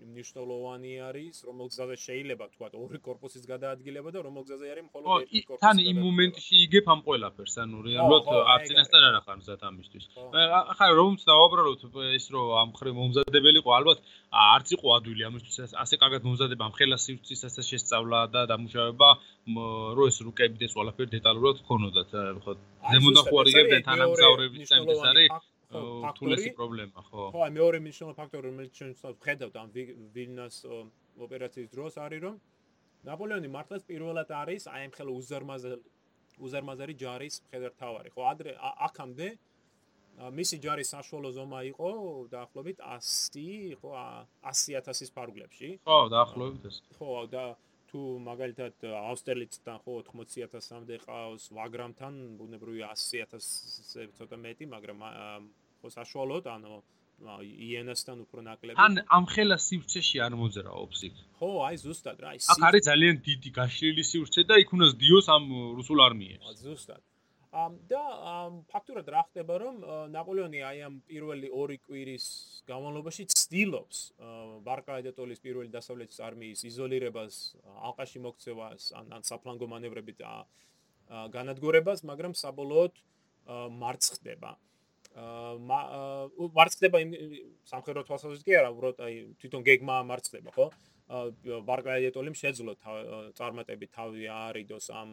მნიშვნელოვანი არის, რომელ გზაზე შეიძლება თქვა ორი корпуსის გადაადგილება და რომელ გზაზე არის მხოლოდ ერთი корпуსი. თან იმ მომენტში იგებ ამ ყველაფერს, ანუ რეალურად აბსინასთან არ ახარ მზად ამისთვის. ახლა რომც დავაბრალოთ ეს რომ ამ ხრე მომზადებელიყო, ალბათ არც იყო ადვილი ამისთვის ასე კარგად მომზადება ამ ხელა სივრცისასაც შესწავლა და დამუშავება, რომ ეს რუკები და ეს ყველაფერი დეტალურად გქონოდათ. ხო, ზემოდან ხო არ იგებდნენ თანამგზავრების წემს არის ფაქტორი. პრობლემა ხო. ხო აი მეორე მნიშვნელოვანი ფაქტორი რომელიც ჩვენ ვხედავთ ამ ვილნას ოპერაციის დროს არის რომ ნაპოლეონი მართლაც პირველად არის აი ამ ხელო უზარმაზარი უზარმაზარი ჯარის მხედართავარი ხო ადრე აქამდე მისი ჯარის საშუალო ზომა იყო დაახლოებით 100 ხო 100000-ის ფარგლებში. ხო დაახლოებით ეს. ხო და თუ მაგალითად აუსტერლიცთან ხო 80000-მდე ყავს ვაგრამთან ბუნებრივია 100000-ზე ცოტა მეტი მაგრამ ხო საშუალოდ ანუ იენასთან უფრო ნაკლები. ან ამ ხელა სივრცეში არ მოძრაობს იქ? ხო აი ზუსტად რა აი აქ არის ძალიან დიდი გაშლილი სივრცე და იქ უნდა დიოს ამ რუსულ არმიებს. ზუსტად. ამ და ფაქტურად რა ხდება რომ ნაპოლეონი აი ამ პირველი ორი კვირის განმავლობაში ცდილობს ბარკაიდეტოლის პირველი დასავლეთის არმიის იზოლირებას, ალყაში მოქცევას, ან ან საფლანგო მანევრებით განადგურებას, მაგრამ საბოლოოდ მარცხდება. აა მარცხდება იმ სამხედრო თვალსაზრისით კი არა, უბრალოდ აი თვითონ გეგმა მარცხდება, ხო? ბარგაიეტოლიმ შეძლო წარმატები თავი არიდოს ამ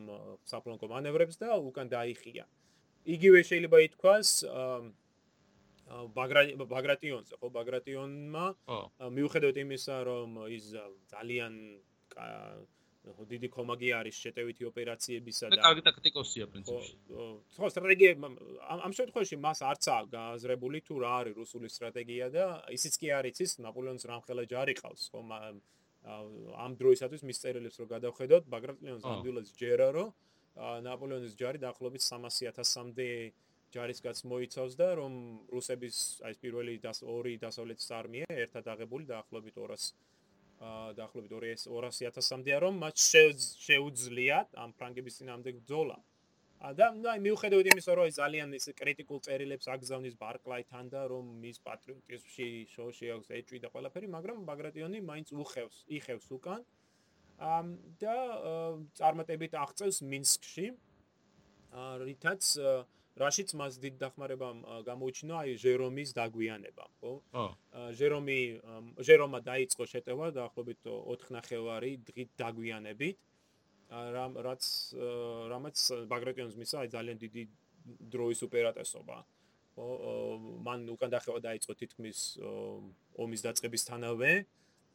საფლანგო მანევრებს და უკან დაიხია. იგივე შეიძლება ითქვას ბაგრატიონზე, ხო ბაგრატიონმა მიუხედავად იმისა, რომ ის ძალიან ხო დიდი კომაგი არის შეტევითი ოპერაციებისა და კარგი ტაქტიკოსია პრინციპში. ხო, სტრატეგია ამ შემთხვევაში მას არც აქვს გააზრებული თუ რა არის რუსული სტრატეგია და ისიც კი არის ის ნაპოლეონის რამხელა ჯარი ყავს, ხო ამ დროისათვის მის წერილებს რო გადავხედოთ, ბაგრატიონს ნამდვილად ჯერა რომ ნაპოლეონის ჯარი დაახლოებით 300.000-მდე ჯარისკაც მოიცავს და რომ რუსების აი პირველი ორი დასავლეთის არმია ერთად აღებული დაახლოებით 200 დაახლოებით 200.000-მდეა რომ მათ შეუძლიათ ამ ფრანგების წინამდე ბრძოლა. და აი მიუხედავად იმისა რომ ის ძალიან ის კრიტიკულ წერილებს აგზავნის ბარკლაითან და რომ მის პატრიოტიზმში შოში აქვს ეჭვი და ყველაფერი მაგრამ ბაგრატიონი მაინც უხევს იხევს უკან და წარმატებით აღწევს მინსკში. რითაც რაშიც მას დიდ დახმარებამ გამოუჩინა აი ჟერომის დაგვიანება, ხო? ჟერომი ჟერომა დაიწყო შეტევა დაახლოებით 4 ნახევარი დღით დაგვიანებით. რამ რაც რამაც ბაგრატიონს მისცა აი ძალიან დიდი დროის უპირატესობა. ხო, მან უკან დახევა დაიწყო თითქმის ომის დაწყებისთანავე.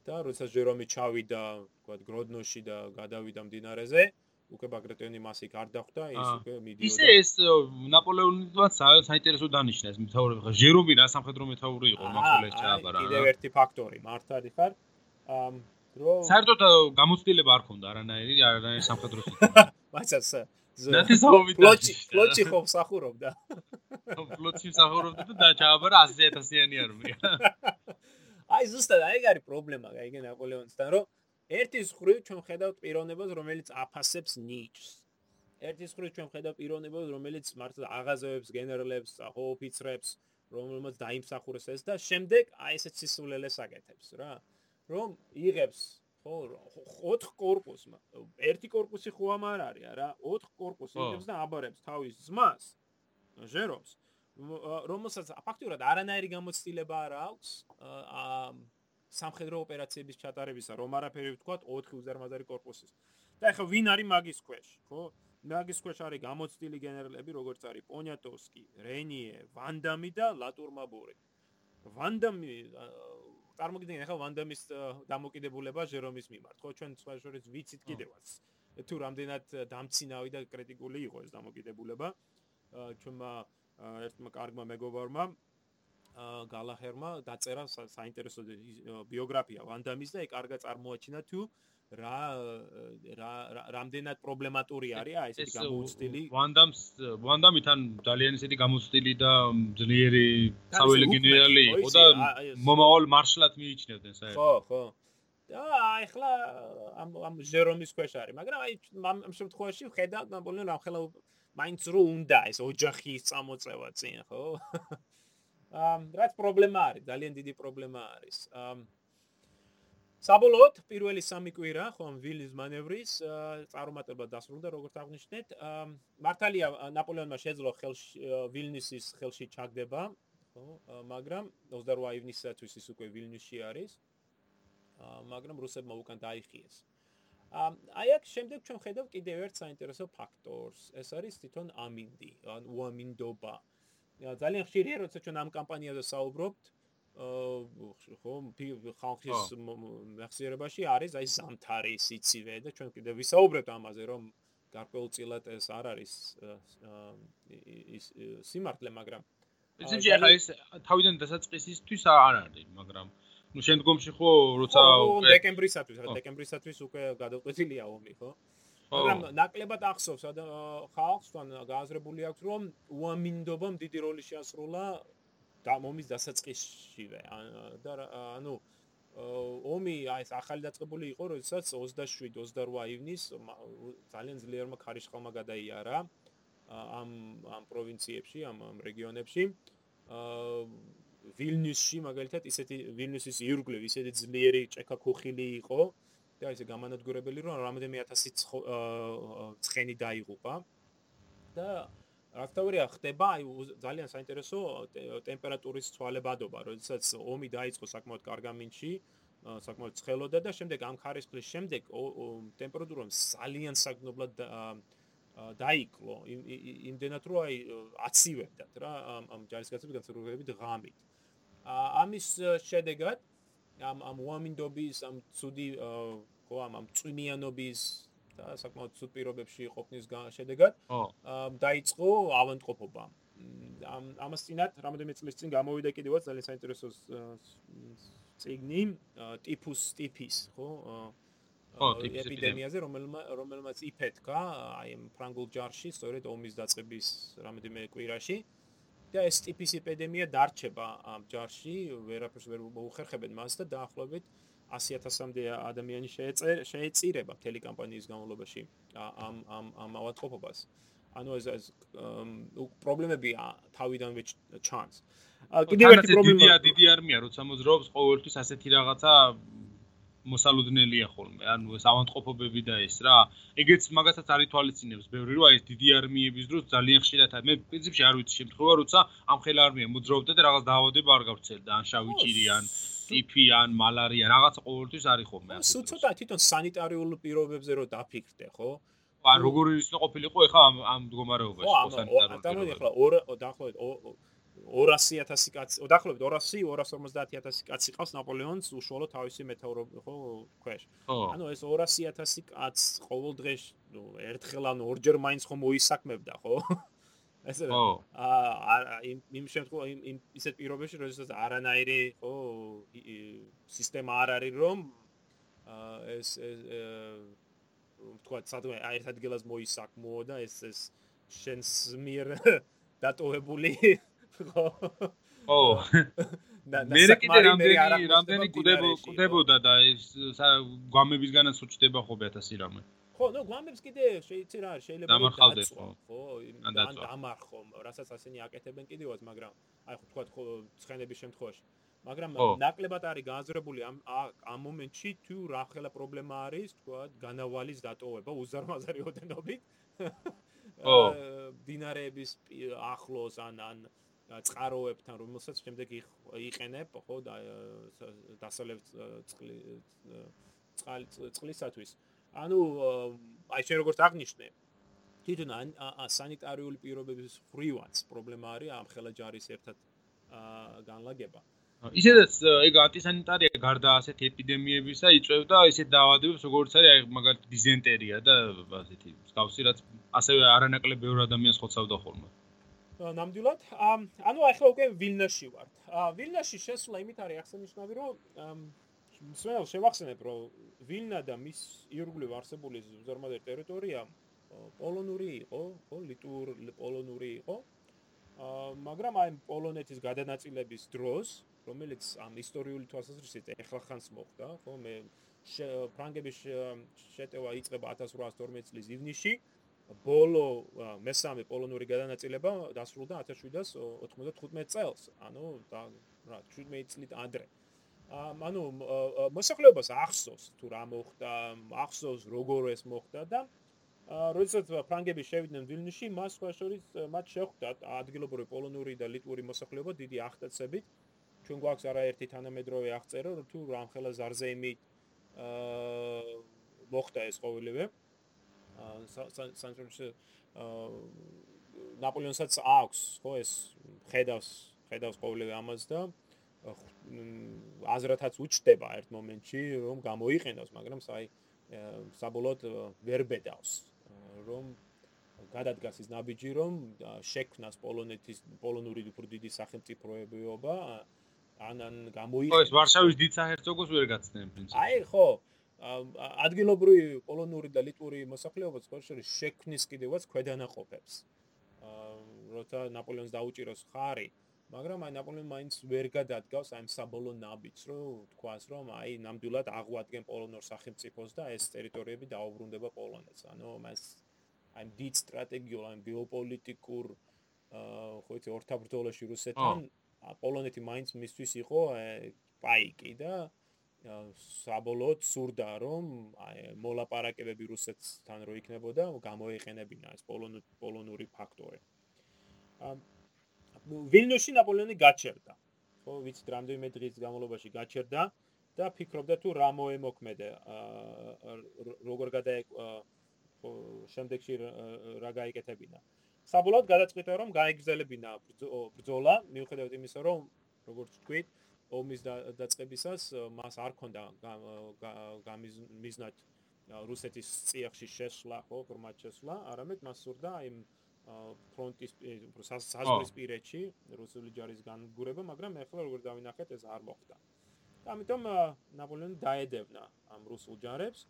და როდესაც ჟერომი ჩავიდა, თქვა გროდნოში და გადავიდა მდინარეზე, უკვე ბაგრატიონი მას იქ არ დახვდა, ის უკვე მიდიოდა. ისე ეს ნაპოლეონიც საინტერესო დანიშნა ეს ხა ჟერომი რა სამხედრო მეთაური იყო მახოლეს ჩააბარა. კიდევ ერთი ფაქტორი, მართალი ხარ. საერთოდ გამოცდილება არ ქონდა არანაირი არანაირი სამხედრო [LAUGHS] სიტყვა. მასაც ნათესავი ფლოჩი ფლოჩი [LAUGHS] ხო მსახურობდა. ფლოჩი მსახურობდა და ჩააბარა 100000-იანი არმია. [LAUGHS] აი ზუსტად აი ეგ არის პრობლემა აი ნაპოლეონთან რომ ერთის ხრივ ჩვენ ხედავთ პიროვნებას რომელიც აფასებს ნიჩს ერთის ხრივ ჩვენ ხედავთ პიროვნებას რომელიც მართლა აღაზევებს გენერლებს ხო ოფიცრებს რომელმაც დაიმსახურეს ეს და შემდეგ აი ესეც სისულელეს აკეთებს რა რომ იღებს ხო 4 корпуსმა ერთი корпуსი ხო ამ არ არის არა? 4 корпуსი იღებს და აბარებს თავის ძმას ჟერობს რომელსაც ფაქტიურად არანაირი გამოცდილება არ აქვს სამხედრო ოპერაციების ჩატარებისა რომ არაფერი ვთქვათ 4 უზარმაზარი корпуსის და ეხლა ვინ არის მაგის ქვეშ ხო? მაგის ქვეშ არის გამოცდილი გენერლები, როგორც არის პონიატოვსკი, რენიე, ვანდამი და ლატურმაბური. ვანდამი წარმოგიდგენთ ეხლა ვანდამის დამოკიდებულება ჟერომის მიმართ, ხო? ჩვენ სხვა შორის ვიცით კიდევაც. თუ რამდენად დამცინავი და კრიტიკული იყო ეს დამოკიდებულება. ჩვენმა ერთმა კარგმა მეგობარმა გალაჰერმა დაწერა საინტერესო ბიოგრაფია ვანდამის და ეგ კარგა წარმოაჩინა თუ რა რა რამდენად პრობლემატური არის აი ესეთი გამოუცდილი ვანდამს ვანდამი თან ძალიან ესეთი გამოუცდილი და ძლიერი საველე გენერალი იყო და მომავალ მარშლად მიიჩნევდნენ საერთოდ. ხო ხო. და აი ხლა ამ ამ ჟერომის ქვეშ არის მაგრამ აი ამ შემთხვევაში ხედავთ ნაპოლეონ ამ ხელა მაინც რო უნდა ეს ოჯახის წამოწევა წინ ხო? რაც პრობლემა არის, ძალიან დიდი პრობლემა არის. საბოლოოდ პირველი სამი კვირა ხო ვილის მანევრის წარუმატებლად დასრულდა როგორც აღნიშნეთ. მართალია ნაპოლეონმა შეძლო ხელში ვილნისის ხელში ჩაგდება, ხო? მაგრამ 28 ივნისისათვის ის უკვე ვილნისში არის. მაგრამ რუსებმა უკან დაიხიეს. აი აქ შემდეგ ჩვენ ხედავ კიდევ ერთ საინტერესო ფაქტორს. ეს არის თვითონ ამინდი, ან უამინდობა. ძალიან ხშირია, როცა ჩვენ ამ კამპანიაზე საუბრობთ, აა ხო, ხალხის მეხსიერებაში არის აი ზამთარი, სიცივე და ჩვენ კიდევ ვისაუბრებთ ამაზე, რომ გარკვეულწილად ეს არ არის ის სიმართლე, მაგრამ ეს ისე ახლა ეს თავიდან დასაწყისისთვის არ არის, მაგრამ ну შემდგომში ხო როცა დეკემბრისათვის რა დეკემბრისათვის უკვე გადავყვეთილია ომი ხო მაგრამ ნაკლებად ახსოვს ხალხს თან გააზრებული აქვს რომ უამინდობამ დიდი როლი შეასრულა და ომის დასაწყისშივე. და ანუ ომი აი ეს ახალი დაწყებული იყო როდესაც 27-28 ივნის ძალიან ძლიერმა ქარიშხალმა გადაიარა ამ ამ პროვინციებში ამ ამ რეგიონებში. აა ვილნიუსში მაგალითად ისეთი ვილნიუსის ირგვლივ ისეთი ძლიერი ჭექა ქუხილი იყო და ისე გამანადგურებელი რომ რამოდენიმე ათასი ცხენი დაიღუპა. და აქტიურია ხდება აი ძალიან საინტერესო ტემპერატურის ცვალებადობა როდესაც ომი დაიწყო საკმაოდ კარგამინში საკმაოდ ცხელოდა და შემდეგ ამ ხარისხის შემდეგ ტემპერატურა ძალიან საგნობლად დაიკლო. იმდენად რომ აი აცივებდათ რა ამ ჯარისკაცების განსაკუთრებით ღამით. ამის შედეგად ამ ამ უამინდობის ამ ცუდი ხო ამ ამ წვიმიანობის და საკმაოდ ცუდ პირობებში ყოფნის შედეგად დაიწყო ავანტყოფობა. ამ ამას წინათ რამოდენიმე წლის წინ გამოვიდა კიდევაც ძალიან საინტერესო ციგნი ტიფუს ტიფის ხო? ტიფის. ეპიდემიაზე რომელმა რომელმაც იფეთქა აი ამ ფრანგულ ჯარში სწორედ ომის დაწყების რამოდენიმე კვირაში. და ეს ტიპის ეპიდემია დარჩება ამ ჯარში, ვერაფერს ვერ მოუხერხებენ მას და დაახლოებით 100000-მდე ადამიანი შეეწირება მთელი კამპანიის განმავლობაში ამ ამ ამ ავადმყოფობას. ანუ ეს ეს პრობლემები თავიდანვე ჩანს. კიდევ ერთი პრობლემა დიდი არმია როცა მოძრაობს ყოველთვის ასეთი რაღაცა მოსალოდნელია ხოლმე. ანუ ეს ავანტყოფობები და ეს რა. ეგეც მაგასაც არ ითვალისწინებს ბევრი რომ აი ეს დიდი არმიების დროს ძალიან ხშირად მე პრინციპში არ ვიცი შემთხვევა როცა ამ ხელ არმია მოძრაობდა და რაღაც დაავადება არ გავცელდა ან შავი ჭირი ან ტიფი ან მალარია რაღაც ყოველთვის არის ხოლმე ასე. სულ ცოტა თვითონ სანიტარიულ პირობებზე რო დაფიქრდე, ხო? ან როგორ ის ყოფილიყო ეხლა ამ ამ მდგომარეობაში ხო სანიტარული. ხო, ანუ ეხლა 2 დაახლოებით 200000 კაცი, დაახლოებით 200 250000 კაცი ყავს ნაპოლეონს უშუალო თავისი მეტეოროლოგი ხო ქვეშ. ანუ ეს 200000 კაცს ყოველ დღეს ერთხელ ან ორჯერ მაინც ხომ მოისაქმებდა ხო? ესე რომ აა იმ იმ შემთხვევაში იმ ისეთ პირობებში როდესაც არანაირი ხო სისტემა არ არის რომ აა ეს თქვა სადღაც ერთ ადგილას მოისაქმო და ეს ეს შენს მიერ [LAUGHS] დატოვებული [LAUGHS] ხო? ო. მე კიდე რამდენი რამდენი კუდებოდა და ეს გვამებისგანაც უჩდება ხო 1000 რამე ხო ნუ გვამებს კიდე შეიძლება რა შეიძლება დამარხავდეს ხო. ხო ან დამარხო რასაც ასენი აკეთებენ კიდევაც მაგრამ აი ხო თქვა ცხენების შემთხვევაში. მაგრამ ნაკლებად არის გააზრებული ამ ამ მომენტში თუ რა ხელა პრობლემა არის თქვა განავალის დატოვება უზარმაზარი ოდენობით. [LAUGHS] ო [LAUGHS] დინარეების ახლოს ან ან წყაროებთან რომელსაც შემდეგ იყენებ ხო დასალევ წყლისათვის ანუ აი შენ როგორც აღნიშნე თვითონ სანიტარიული პირობების ხრივაც პრობლემა არის ამ ხელა ჯარის ერთად განლაგება. ისედაც ეგ ანტისანიტარია გარდა ასეთ ეპიდემიებისა იწევდა ისეთ დაავადებებს როგორც არის აი მაგალითად დიზენტერია და ასეთი მსგავსი რაც ასევე არანაკლებ ბევრ ადამიანს ხოცავდა ხოლმე. ნამდვილად. ანუ ახლა უკვე ვილნაში ვართ. ვილნაში შესვლა იმით არის აღსანიშნავი რომ მსმენელ შევახსენებ რომ ვილნა და მის ირგვლივ არსებული ზარმადერ ტერიტორია პოლონური იყო ხო ლიტურ პოლონური იყო მაგრამ აი პოლონეთის გადანაწილების დროს რომელიც ამ ისტორიული თვალსაზრისით ეხლა ხანს მოხდა ხო მე ფრანგების შეტევა იწყება 1812 წლის ივნისში ბოლო მესამე პოლონური გადანაწილება დასრულდა 1795 წელს. ანუ და რა 17 წლით ადრე. ანუ მოსახლეობას ახსოვს თუ რა მოხდა, ახსოვს როგორ ეს მოხდა და როდესაც ფრანგები შევიდნენ ვილნიში, მას სხვა შორის მათ შეხვდათ ადგილობრივი პოლონური და ლიტვური მოსახლეობა დიდი აღტაცებით. ჩვენ გვაქვს არაერთი თანამედროვე აღწერა, თუ რამხელა ზარზეიმი აა მოხდა ეს ყოველივე. აა სანჩოჩი ნაპოლეონსაც აქვს ხო ეს ხედავს ხედავს ყოველივე ამას და აზრათაც უჩდება ერთ მომენტში რომ გამოიყენოს მაგრამ საი საბოლოოდ ვერ ბედავს რომ გადადგას ის ნაბიჯი რომ შექმნას პოლონეთის პოლონური უფრო დიდი სახელმწიფოებიობა ან ან გამოიყენოს ხო ეს ვარშავის დიდ საჰერცოგოს ვერ გაცნენ პრინციპი აი ხო ადგილობრივი პოლონური და ლიტვური მოსახლეობაც ხორშორის შექმნის კიდევაც ქვედანაყოფებს. აა როცა ნაპოლეონს დაუჭიროს ხარი, მაგრამ აი ნაპოლეონი მაინც ვერ გადადგავს აი საბოლოო ნაბიჯს, რომ თქვას, რომ აი ნამდვილად აღვადგენ პოლონურ სახელმწიფოს და ეს ტერიტორიები დაუბრუნდება პოლონეთს. ანუ მას აი დიდ სტრატეგიულ, აი გეოპოლიტიკურ აა ხო იცი ორთაბრძოლაში რუსეთთან პოლონეთი მაინც მისთვის იყო პაიკი და საბოლოოდ სურდა რომ აი მოლაპარაკებები რუსეთთან რო იქნებოდა გამოიყენებინა ეს პოლონური ფაქტორი. ვილნიუსში ნაპოლეონი გაჩერდა. ხო, ვიცით რამდენიმე დღის განმავლობაში გაჩერდა და ფიქრობდა თუ რა მოემოქმედა როგორ გადა ხო შემდეგში რა გაიკეთებინა. საბოლოოდ გადაწყვიტა რომ გაიგზელებინა ბრძოლა, მიუხედავად იმისა რომ როგორც თქვით, ომის დაწყებისას მას არ ქონდა გამიზნად რუსეთის წიაღში შესვლა, ხო, ფორმატ შესვლა, არამედ მას სურდა იმ ფრონტის საზღვრის პირეთში რუსული ჯარის განგურება, მაგრამ ახლა როგორ დავინახეთ ეს არ მოხდა. ამიტომ ნაპოლეონი დაედევნა ამ რუსულ ჯარებს.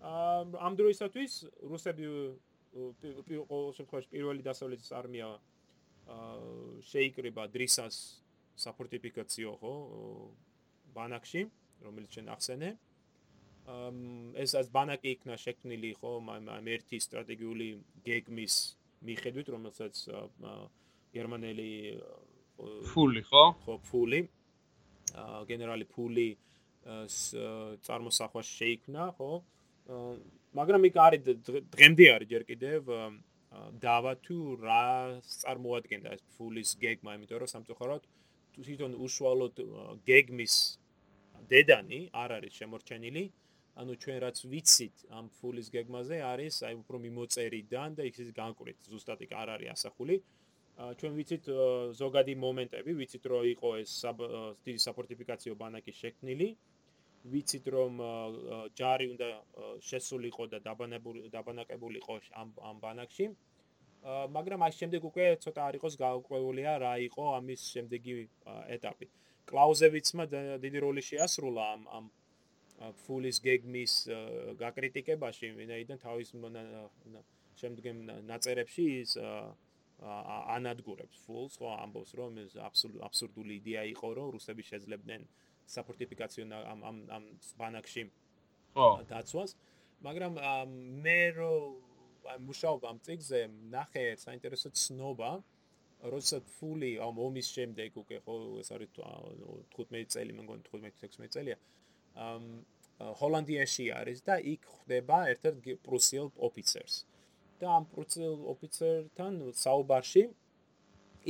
ამ დროისათვის რუსები ყოველ შემთხვევაში პირველი დასავლეთის არმია შეიკრიბა დრისას საფორტიფიკაციო ხო ბანაკში რომელიც შენ ახსენე ეს ეს ბანაკი იქნა შექმნილი ხო ამ ერთი სტრატეგიული გეგმის მიხედვით რომელსაც გერმანელი ფული ხო ხო ფული გენერალი ფული წარმოსახვა შეიქმნა, ხო? მაგრამ იქ არის დღემდე არის ჯერ კიდევ დავა თუ რა წარმოადგენდა ეს ფულის გეგმა, იმიტომ რომ სამწუხაროდ თვითონ უშუალოდ გეგმის დედანი არ არის შემორჩენილი. ანუ ჩვენ რაც ვიცით ამ ფულის გეგმაზე არის აი უფრო მიმოწერიდან და იქ განკვრით ზუსტად იქ არ არის ასახული ჩვენ ვიცით ზოგადი მომენტები, ვიცით რომ იყო ეს დიდი საფორტიფიკაციო ბანაკი შექმნილი, ვიცით რომ ჯარი უნდა შესულიყო და დაბანებული დაბანაკებულიყო ამ ამ ბანაკში. მაგრამ ამ შემდეგ უკვე ცოტა არ იყოს გაუკვეულია რა იყო ამის შემდეგი ეტაპი. კлауზევიცმა დიდი როლი შეასრულა ამ ამ ფულის გეგმის გაკრიტიკებაში, ვინაიდან თავის შემდგომ ნაწერებში ის ანადგურებს ფულს, ხო, ამბობს რომ ეს აბსურდული იდეა იყო, რომ რუსები შეძლებდნენ საფორტიფიკაციო ამ ამ ამ ბანაკში ხო. დაცვას მაგრამ მე რო მუშაობ ამ წიგზე ნახე საინტერესო ცნობა როცა ფული ამ ომის შემდეგ უკვე ხო ეს არის 15 წელი მე მგონი 15-16 წელია ამ ჰოლანდიაში არის და იქ ხდება ერთ-ერთ პრუსიელ ოფიცერს. და ამ პრუსიელ ოფიცერთან საუბარში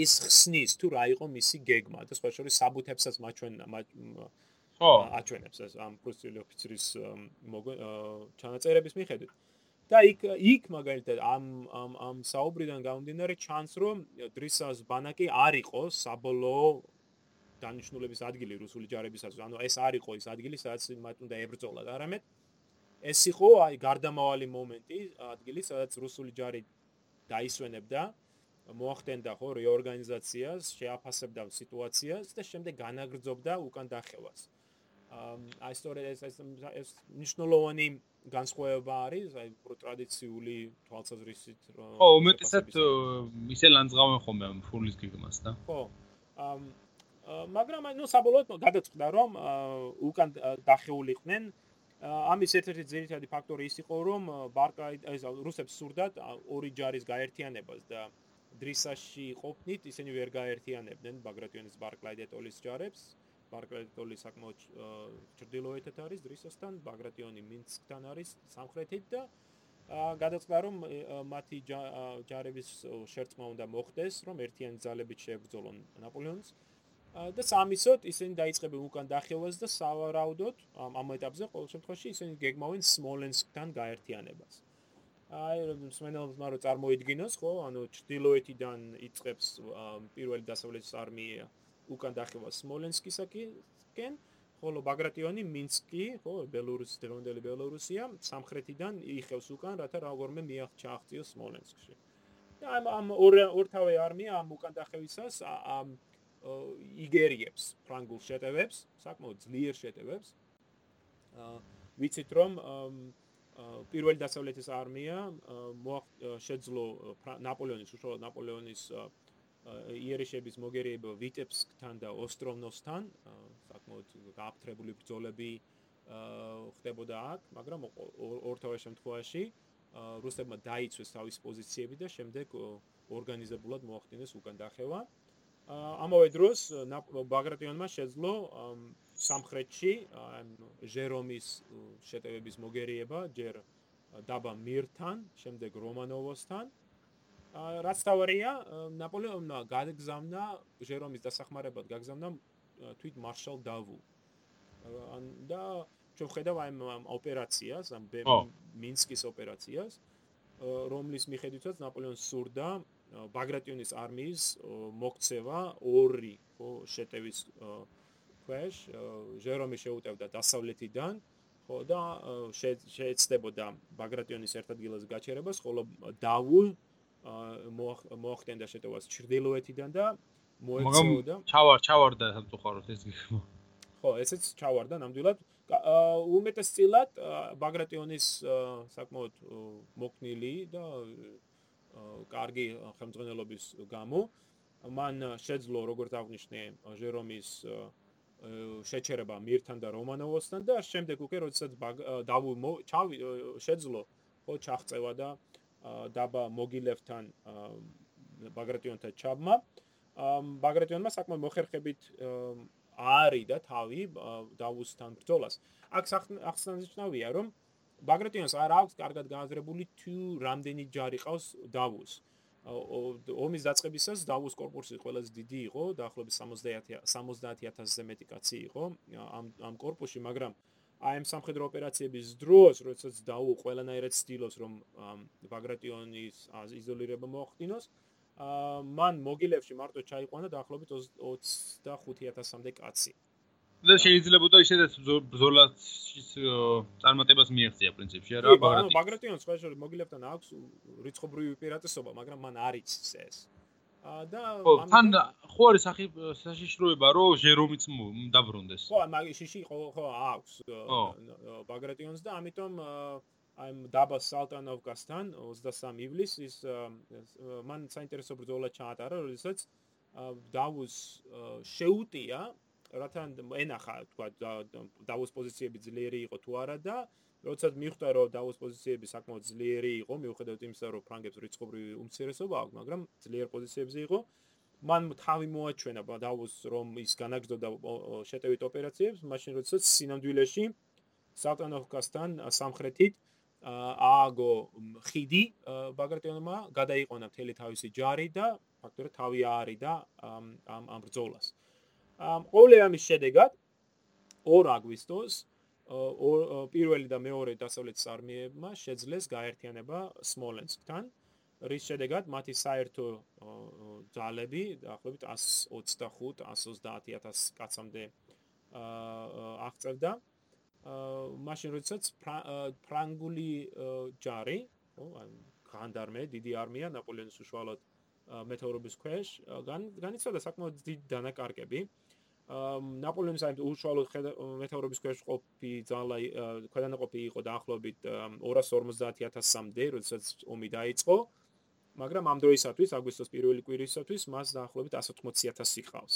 ის ხსნის თუ რა იყო მისი გეგმა და სხვა შორის საბუთებსაც მაჩვენ ხო. აჩვენებს ეს ამ პრუსიული ოფიცრის ჩანაწერების მიხედვით. და იქ იქ მაგალითად ამ ამ ამ საუბრიდან გამომდინარე ჩანს რომ დრისას ბანაკი არ იყო საბოლოო დანიშნულების ადგილი რუსული ჯარებისაც ანუ ეს არ იყო ის ადგილი სადაც მათ უნდა ებრძოლათ არამედ ეს იყო აი გარდამავალი მომენტი ადგილი სადაც რუსული ჯარი დაისვენებდა მოახდენდა ხო რეორგანიზაციას, შეაფასებდა სიტუაციას და შემდეგ განაგრძობდა უკან დახევას. აი სწორედ ეს ეს ნიშნულოვანი განსხვავება არის, აი ტრადიციული თვალსაზრისით ხო, უმეტესად ისე ლანძღავენ ხოლმე ფულის გიგმას და ხო. ამ მაგრამ ნუ საბოლოოდ გადაწყდა რომ უკან დახეულიყვნენ. ამის ერთ-ერთი ძირითადი ფაქტორი ის იყო რომ ბარკაი ეს რუსებს სურდათ ორი ჯარის გაერთიანებას და დრისაში ყოფნით ისინი ვერ გაერთიანებდნენ ბაგრატიონის ბარკლაიდეტოლის ჯარებს. ბარკლაიდეტოლი საკმაოდ ჭრდილოეთით არის დრისასთან ბაგრატიონი მინსკთან არის სამხრეთით და გადაწყდა რომ მათი ჯარების შერწყმა უნდა მოხდეს რომ ერთიანი ძალებით შეებრძოლონ ნაპოლეონს და სამისოთ ისინი დაიწყებენ უკან დახევას და სავარაუდოდ ამ ეტაპზე ყოველ შემთხვევაში ისინი გეგმავენ სმოლენსკთან გაერთიანებას. აი მსმენელმა რო წარმოიდგინოს ხო ანუ ჩtildeოეთიდან იწყებს პირველი დასავლეთის არმია უკან დახევა სმოლენსკისაკენ ხოლო ბაგრატიონი მინსკი ხო ბელორუსი დრონდელი ბელორუსია სამხრეთიდან იხევს უკან რათა როგორმე მიაღწიოს სმოლენსკში და ამ ამ ორთავე არმია ამ უკან დახევისას ამ იგერიებს ფრანგულ შეტევებს საკმაოდ ძლიერ შეტევებს. ვიცით რომ პირველი დასავლეთის არმია შეძლო ნაპოლეონის უშუალოდ ნაპოლეონის იერიშების მოგერიება ვიტებსკთან და ოსტროვნოსთან საკმაოდ გააფთრებული ბრძოლები ხდებოდა აქ მაგრამ ორთავე შემთხვევაში რუსებმა დაიცვეს თავის პოზიციები და შემდეგ ორგანიზებულად მოახდინეს უკან დახევა ამავე დროს ბაგრატიონმა შეძლო სამხრეთში ჟერომის შეტევების მოგერიება ჯერ დაბა მირთან, შემდეგ რომანოვოსთან. რაც თავარია, ნაპოლეონმა გაგზავნა ჟერომის დასახმარებლად გაგზავნა თვით მარშალ დავუ. და ჩვენ ხედავ ამ ოპერაციას, ამ მინსკის ოპერაციას, რომლის მიხედვითაც ნაპოლეონს სურდა ბაგრატიონის არმიის მოქცევა ორი ხო შეტევის ქვეშ ჟერომი შეუტევდა დასავლეთიდან ხო და შეეცდებოდა ბაგრატიონის ერთ ადგილას გაჩერებას ხოლო დავუ მოახდენდა შეტევას ჩრდილოეთიდან და მოეცეოდა ჩავარ ჩავარდა სამწუხაროდ ეს გიხმო ხო ესეც ჩავარდა ნამდვილად. უმეტესწილად ბაგრატიონის საკმაოდ მოკნილი და კარგი ხელმძღვანელობის გამო მან შეძლო როგორც აღნიშნე ჟერომის შეჩერება მირთან და რომანოვოსთან და შემდეგ უკვე როდესაც დავუ ჩავი შეძლო ხო ჩაღწევა და დაბა მოგილევთან ბაგრატიონთან ჩაბმა ბაგრატიონმა საკმაოდ მოხერხებით არის და თავი დავუსთან ბრძოლას. აქ ახსნანიშნავია, რომ ბაგრატიონს არ აქვს კარგად გააზრებული თუ რამდენი ჯარი ყავს დავუს. ომის დაწყებისას დავუს корпуსი ყველაზე დიდი იყო, დაახლოებით 70 70000-ზე მეტი კაცი იყო ამ ამ корпуში, მაგრამ აი ამ სამხედრო ოპერაციების დროს, როდესაც დაუ ყველანაირად ცდილობს, რომ ბაგრატიონის იზოლირება მოახდინოს, მან მოგილევში მარტო ჩაიყვანა დაახლოებით 25000-მდე კაცი. აა და შეიძლება და ისედაც ბზოლას წარმატებას მიაღწია პრინციპში რა ბაგრატიონს. ბაგრატიონს სხვა შორის მოგილებთან აქვს რიცხობრივი უპირატესობა, მაგრამ მან არ იცის ეს. და თან ხო არის სახი საშიშროება რომ ჟერომიც დაბრუნდეს ხო მაგ შიში ხო ხო აქვს ბაგრატიონს და ამიტომ აი დაბა სალტანოვკასთან 23 ივლისის მან საინტერესო ბრძოლა ჩაატარა როდესაც დავუს შეუტია რათან ენახა თქვა დავუს პოზიციები ძლიერი იყო თუ არა და როდესაც მიხვდა რომ დაუს პოზიციები საკმაოდ ძლიერი იყო მიუხედავად იმისა რომ ფრანგებს რიცხობრივი უმცირესობა აქვს მაგრამ ძლიერ პოზიციებზე იყო. მან თავი მოაჩვენა დაუს რომ ის განაგზობდა შეტევით ოპერაციებს მაშინ როდესაც სინამდვილეში სალტანოვკასთან სამხრეთით ააგო ხიდი ბაგრატიონმა გადაიყონა მთელი თავისი ჯარი და ფაქტორი თავი არის და ამ ამ ბრძოლას ყოველი ამის შედეგად 2 აგვისტოს პირველი და მეორე დასავლეთის არმიებმა შეძლეს გაერთიანება სმოლენსკთან რის შედეგად მათი საერთო ძალები დაახლოებით 125-130000 კაცამდე აღწევდა. მაშინ როდესაც ფრანგული ჯარი განდარმე დიდი არმია ნაპოლეონის უშუალოდ მეთაურობის ქვეშ განიცადა საკმაოდ დიდი დანაკარგები ნაპოლეონის აი უშუალოდ მეთაურობის ქვეშ ყოფი ძალა ქვედანაყოფი იყო დაახლოებით 250000-მდე, როდესაც ომი დაიწყო. მაგრამ ამ დროისათვის, აგვისტოს პირველი კვირისათვის, მას დაახლოებით 180000 იყავს.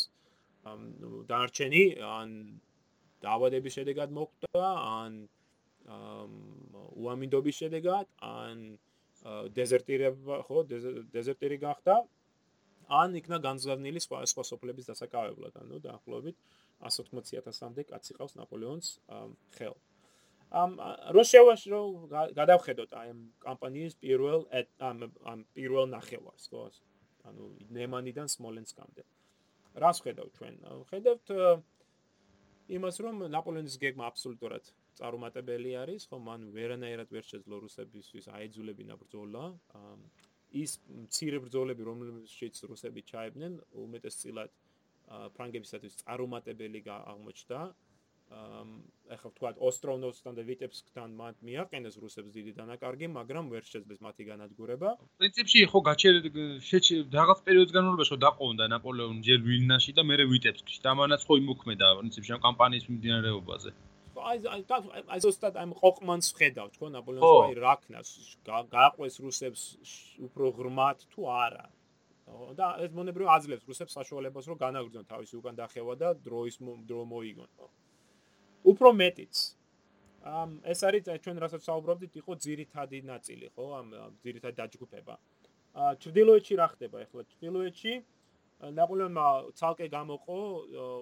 ანუ დარჩენი ან დაავადების შედეგად მოკვდა, ან უამინდობის შედეგად, ან დეზერტირება, ხო, დეზერტირი გახდა. ან იქნა განზღავნილი სხვა სხვა სოფლების დასაკავებლად, ანუ დაახლოებით 180000-მდე კაცი ყავს ნაპოლეონს ხელ. ამ რუსიაში რო გადავხედოთ აი ამ კამპანიის პირველ ამ ამ პირველ ნახევარს, ხო? ანუ ნემანიდან სმოლენსკამდე. რას ხედავთ ჩვენ? ხედავთ იმას, რომ ნაპოლეონის გეგმა აბსოლუტურად წარუმატებელი არის, ხო? მან ვერანაირად ვერ შეძლო რუსებისთვის აიძულებინა ბრძოლა. ის მცირე ბრძოლები რომელშიც რუსები ჩაებდნენ უმეტესწილად ფრანგებისათვის წარუმატებელი აღმოჩნდა. ახლა ვთქვათ ოსტროვნოვსთან და ვიტებსკთან მათ მიაყენეს რუსებს დიდი დანაკარგი მაგრამ ვერ შეძლეს მათი განადგურება. პრინციპში ხო გაჩერდა რაღაც პერიოდის განმავლობაში ხო დაყოვნდა ნაპოლეონი ჯერ ვილნაში და მეორე ვიტებსკში. და ამანაც ხო იმოქმედა პრინციპში ამ კამპანიის მიმდინარეობაზე აი აი აი ზუსტად ამ ყოყმანს ხედავ თქო ნაპოლეონს აი რა ქნას გააყვეს რუსებს უფრო ღრმად თუ არა და ეს მონებრივ აძლევს რუსებს საშუალებას რომ განაგრძონ თავისი უკან დახევა და დროის დრო მოიგონ. უფრო მეტიც. ამ ეს არის ჩვენ რასაც საუბრობდით, იყო ძირითადი ნაწილი, ხო, ამ ძირითადი დაჯგუფება. ა ჩრდილოეთში რა ხდება ახლა? ჩრდილოეთში ნაპოლეონმა ცალკე გამოყო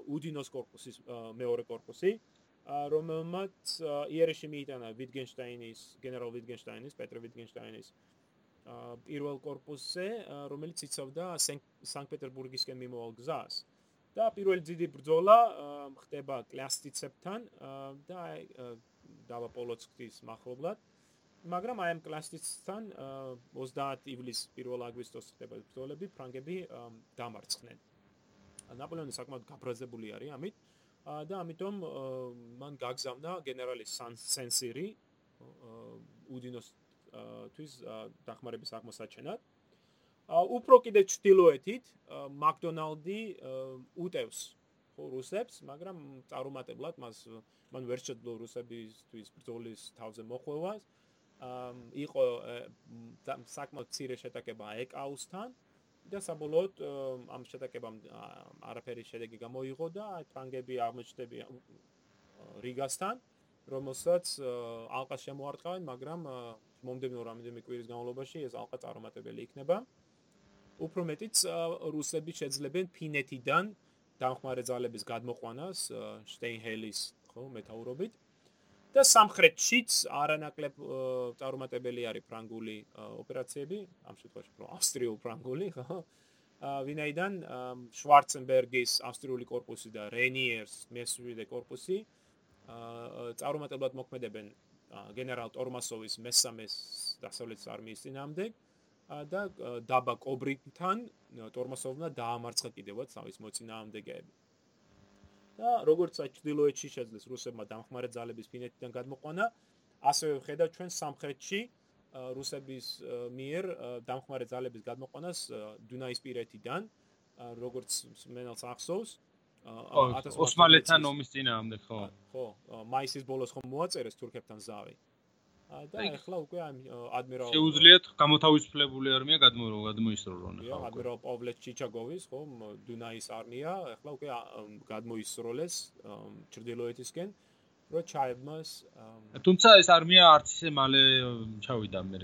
უდინოს корпуსის მეორე корпуსი. აა რომელმაც იერეში მიიტანა ვიტგენშტაინის, გენერალ ვიტგენშტაინის, პეტრე ვიტგენშტაინის პირველ корпуსზე, რომელიც იცავდა სანქტ-პეტერბურგისკენ მიმავალ გზას. და პირველი დიდი ბრძოლა ხდება კლასტიცებთან და დავა პოლოცკის მახლობლად. მაგრამ აი ამ კლასტიცთან 30 ივლისს 1 აგვისტოს ხდება ბრძოლები, ფრანგები დამარცხნენ. ნაპოლეონი საკმაოდ გაბრაზებული არის ამით. და ამიტომ მან გაგზავნა გენერალი სენსირი უდინოს თვის დახმარების აღმოსაჩენად. უფრო კიდე ჩtildeოეთით მაკდონალდი უტევს რუსებს, მაგრამ წარუმატებლად მას მან ვერ შეძლო რუსებისთვის ბრძოლის თავზე მოხვევას. იყო საკმაოდ ცირე შეტაკება ეკაუსთან. და საბოლოოდ ამ შეტაკებამ არაფერი შედეგი გამოიღო და ფრანგები აღმოჩნდებიან რიგასთან რომელსაც ალყას შემოარტყავენ მაგრამ მომდენო რამდენიმე კვირის განმავლობაში ეს ალყა წარუმატებელი იქნება. უფრო მეტიც რუსები შეძლებენ ფინეთიდან დამხმარე ძალების გადმოყვანას შტეინჰელის ხო მეტაურობით და სამხრეთშიც არანაკლებ წარუმატებელი არის ფრანგული ოპერაციები ამ შემთხვევაში უფრო ავსტრიო-ფრანგული [LAUGHS] ხო ვინაიდან შვარცენბერგის ავსტრიული корпуსი და რენიერს მესვიდე корпуსი წარუმატებლად მოქმედებენ გენერალ ტორმასოვის მესამეს დასავლეთის არმიის წინააღმდეგ და დაბა კობრიკთან ტორმასოვმა დაამარცხა კიდევაც თავის მოწინააღმდეგეები. და როგორც აჩდილოეთში შეძლეს რუსებმა დამხმარე ძალების ფინეთიდან გადმოყვანა, ასევე ვხედავ ჩვენ სამხრეთში რუსების მიერ დამხმარე ძალების გადმოყვანას დუნაის პირეთიდან, როგორც მენელს ახსოვს, ოსმალეთთან ომის წინააღმდეგ ხო? ხო, მაისის ბოლოს ხომ მოაწერეს თურქებთან ზავი. და ახლა უკვე ადმირალ შეუძლიათ გამოთავისუფლებული არმია გადმოისროლონ ხო ადმირალ პავლე ჩიჩაგოვის ხო დუნაის არმია ახლა უკვე გადმოისროლეს ჩრდილოეთისკენ რო ჩაებმას თუმცა ეს არმია არც ისე მალე ჩავიდა მე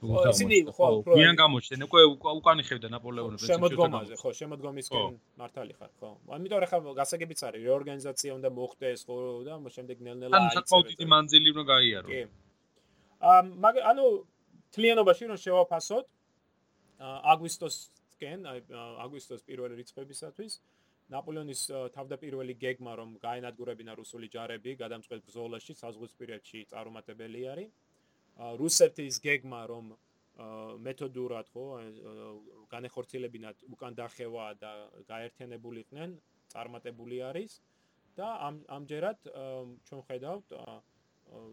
ისინი ხო მიან გამოჩნდნენ უკვე უკანი ხევდა ნაპოლეონი შემოდგომაზე ხო შემოდგომისკენ მართალი ხარ ხო. ამიტომ ახლა გასაგებიც არის რეორგანიზაცია უნდა მოხდეს ხო და შემდეგ ნელ-ნელა აი ანუ საკმაოდ დიდი მანძილი უნდა გაიარო კი ანუ თლიანობაში რომ შევაფასოთ აგვისტოსკენ აგვისტოს პირველი რიცხვებისათვის ნაპოლეონის თავდაპირველი გეგმა რომ გაენადგურებინა რუსული ჯარები გადამწყვეტ ბრძოლაში საზღვისპირეთში წარუმატებელი არის. რუსეთის გეგმა რომ მეთოდურად ხო განეხორციელებინათ უკან დახევა და გაერთიანებულიყვნენ წარმატებული არის. და ამ ამჯერად ჩვენ ხედავთ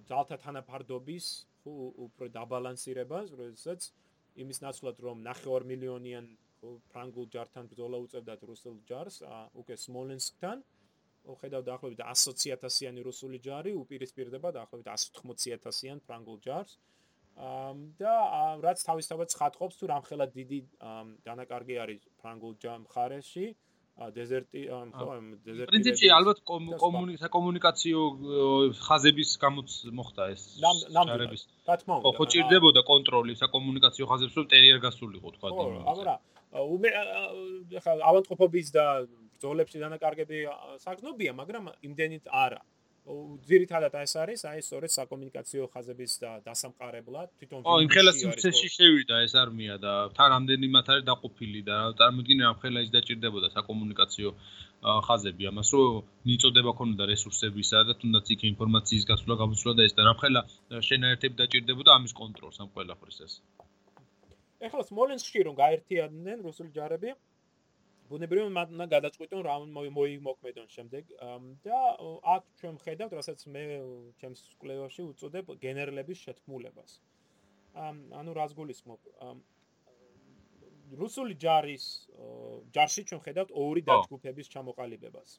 ძალთა თანაფარდობის უფრო დაბალანსირებას, როდესაც იმის ნაცვლად რომ 9 მილიონიან ფრანგულ ჯართან ბრძოლა უწევდათ რუსულ ჯარს, უკვე სმოლენსკთან ხედავ დაახლოებით 100.000-იანი რუსული ჯარი უპირისპირდება დაახლოებით 180.000-იან ფრანგულ ჯარს. და რაც თავისთავად ცხადყოფს თუ რამხელა დიდი დანაკარგი არის ფრანგულ ჯარ მხარეში, დეზერტი ხო დეზერტი პრინციპში ალბათ კომუნიკაციო ხაზების გამოც მოხდა ეს ნამდვილად. რა თქმა უნდა ხო ჭირდებოდა კონტროლი საკომუნიკაციო ხაზებს რომ ტერიერ გასულიყო თქვა ხო აბარა უმე ხა ავანტყოფობის და ბრძოლებში დანაკარგები საგნობია მაგრამ იმდენით არა ძირითადად ეს არის აი სწორედ საკომუნიკაციო ხაზების და დასამყარებლად თვითონ ო იმ ხელას სიცეში შევიდა ეს არმია და თან ამდენი მათ არის დაყოფილი და წარმოიდგინე ამ ხელა ის დაჭirdებოდა საკომუნიკაციო ხაზები ამას რომ მიწოდება ქონოდა რესურსებისა და თუნდაც იქ ინფორმაციის გასვლა გამოსვლა და ეს და რამხელა შენაერთები დაჭirdებოდა ამის კონტროლს ამ ყველაფრის ეს. ეხლა სმოლენსკში რომ გაერთიანდნენ რუსული ჯარები ბუნებრივად მათნა გადაწყვიტონ რა მოიმოქმედონ შემდეგ. და აქ ჩვენ ხედავთ რასაც მე ჩემს კვლევაში უწოდებ გენერლების შეთქმულებას. ანუ რაც გულისხმობ? რუსული ჯარის ჯარში ჩვენ ხედავთ ორი დაჯგუფების ჩამოყალიბებას.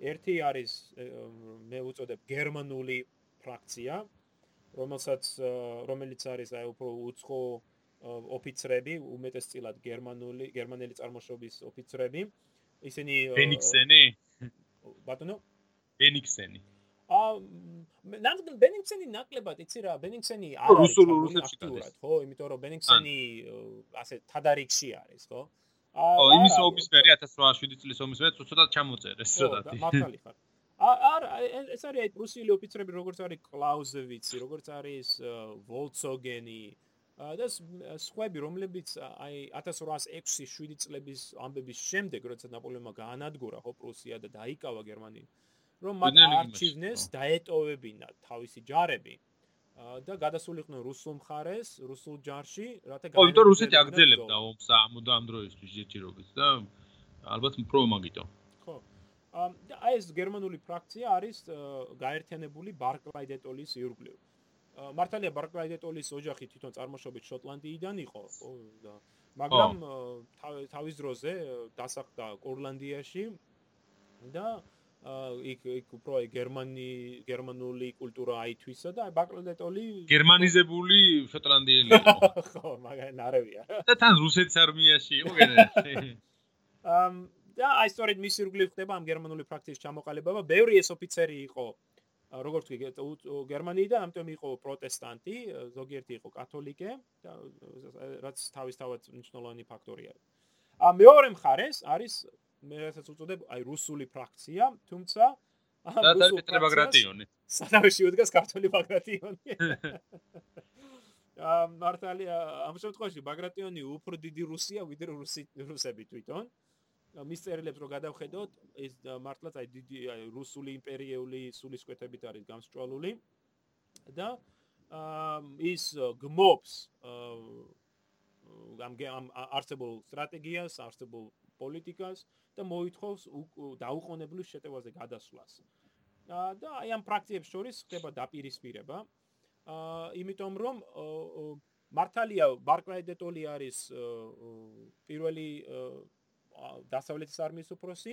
ერთი არის მე უწოდებ გერმანული ფრაქცია რომელსაც რომელიც არის აი უფრო უცხო ოფიცრები, უმეტესწილად გერმანული, გერმანელი წარმოშობის ოფიცრები. ისინი ბენიქსენი? ბატონო? ბენიქსენი. აა ნამდვილად ბენიქსენი ნაკლებად, იცი რა, ბენიქსენი არ არის რუსეთში გადის, ხო? იმიტომ რომ ბენიქსენი ასე თადარიქში არის, ხო? აა იმის ომის მერე 1807 წლის ომის მერე ცოტა ჩამოწერეს, ცოტათი. მართალი ხარ. არა, ეს არის აი პრუსიული ოფიცრები, როგორც არის კლაუზევიცი, როგორც არის ვოლცოგენი, და სხვები რომლებიც აი 1806-7 წლების ამბების შემდეგ როცა ნაპოლეონმა გაანადგურა ხო პრუსია და დაიკავა გერმანია რომ მათ არჩივნეს დაეტოვებინა თავისი ჯარები და გადასულიყვნენ რუსულ მხარეს, რუსულ ჯარში, რათა გაიგო. იმიტომ რუსეთი აგრძელებდა ომს ამ დროისთვის ჯერჯერობით და ალბათ უფრო მაგიტო. ხო. და აი ეს გერმანული ფრაქცია არის გაერთიანებული ბარკლაიდეტოლის ირგვლივ. მართალია ბარკლაიდეტოლის ოჯახი თვითონ წარმოშობით შოტლანდიიდან იყო და მაგრამ თავის დროზე დასახლდა კორლანდიაში და იქ იქ უფრო გერმანი გერმანული კულტურა აითვისა და ბარკლაიდეტოლი გერმანიზებული შოტლანდიელი იყო. [LAUGHS] ხო მაგრამ არავია და თან რუსეთის არმიაში იყო გენერალი. ამ და აი სწორედ მის ირგვლივ ხდება ამ გერმანული ფრაქციის ჩამოყალიბება. ბევრი ეს ოფიცერი იყო როგორც კი გერმანიიდან ამიტომ იყო პროტესტანტი, ზოგიერთი იყო კათოლიკე და რაც თავისთავად მნიშვნელოვანი ფაქტორია. ა მეორე მხარეს არის მე რასაც უწოდებ, აი რუსული ფრაქცია, თუმცა აა რუსული პეტრე ბაგრატიონი. სადავეში უდგას ქართული ბაგრატიონი. აა მართალია, ამ შემთხვევაში ბაგრატიონი უფრო დიდი რუსია ვიდრე რუსი რუსები თვითონ. მის წერილებს რო გადავხედოთ, ეს მართლაც აი დიდი აი რუსული იმპერიული სულისკვეთებით არის გამსჭვალული. და ის გმობს აა ამ არსებულ სტრატეგიას, არსებულ პოლიტიკას და მოითხოვს დაუყოვნებლივ შეტევაზე გადასვლას. და აი ამ პრაქტიკებს შორის ხდება დაპირისპირება. აა იმიტომ რომ მართალია ბარკლაიდეტოლი არის პირველი დასავლეთის არმიის უფროსი.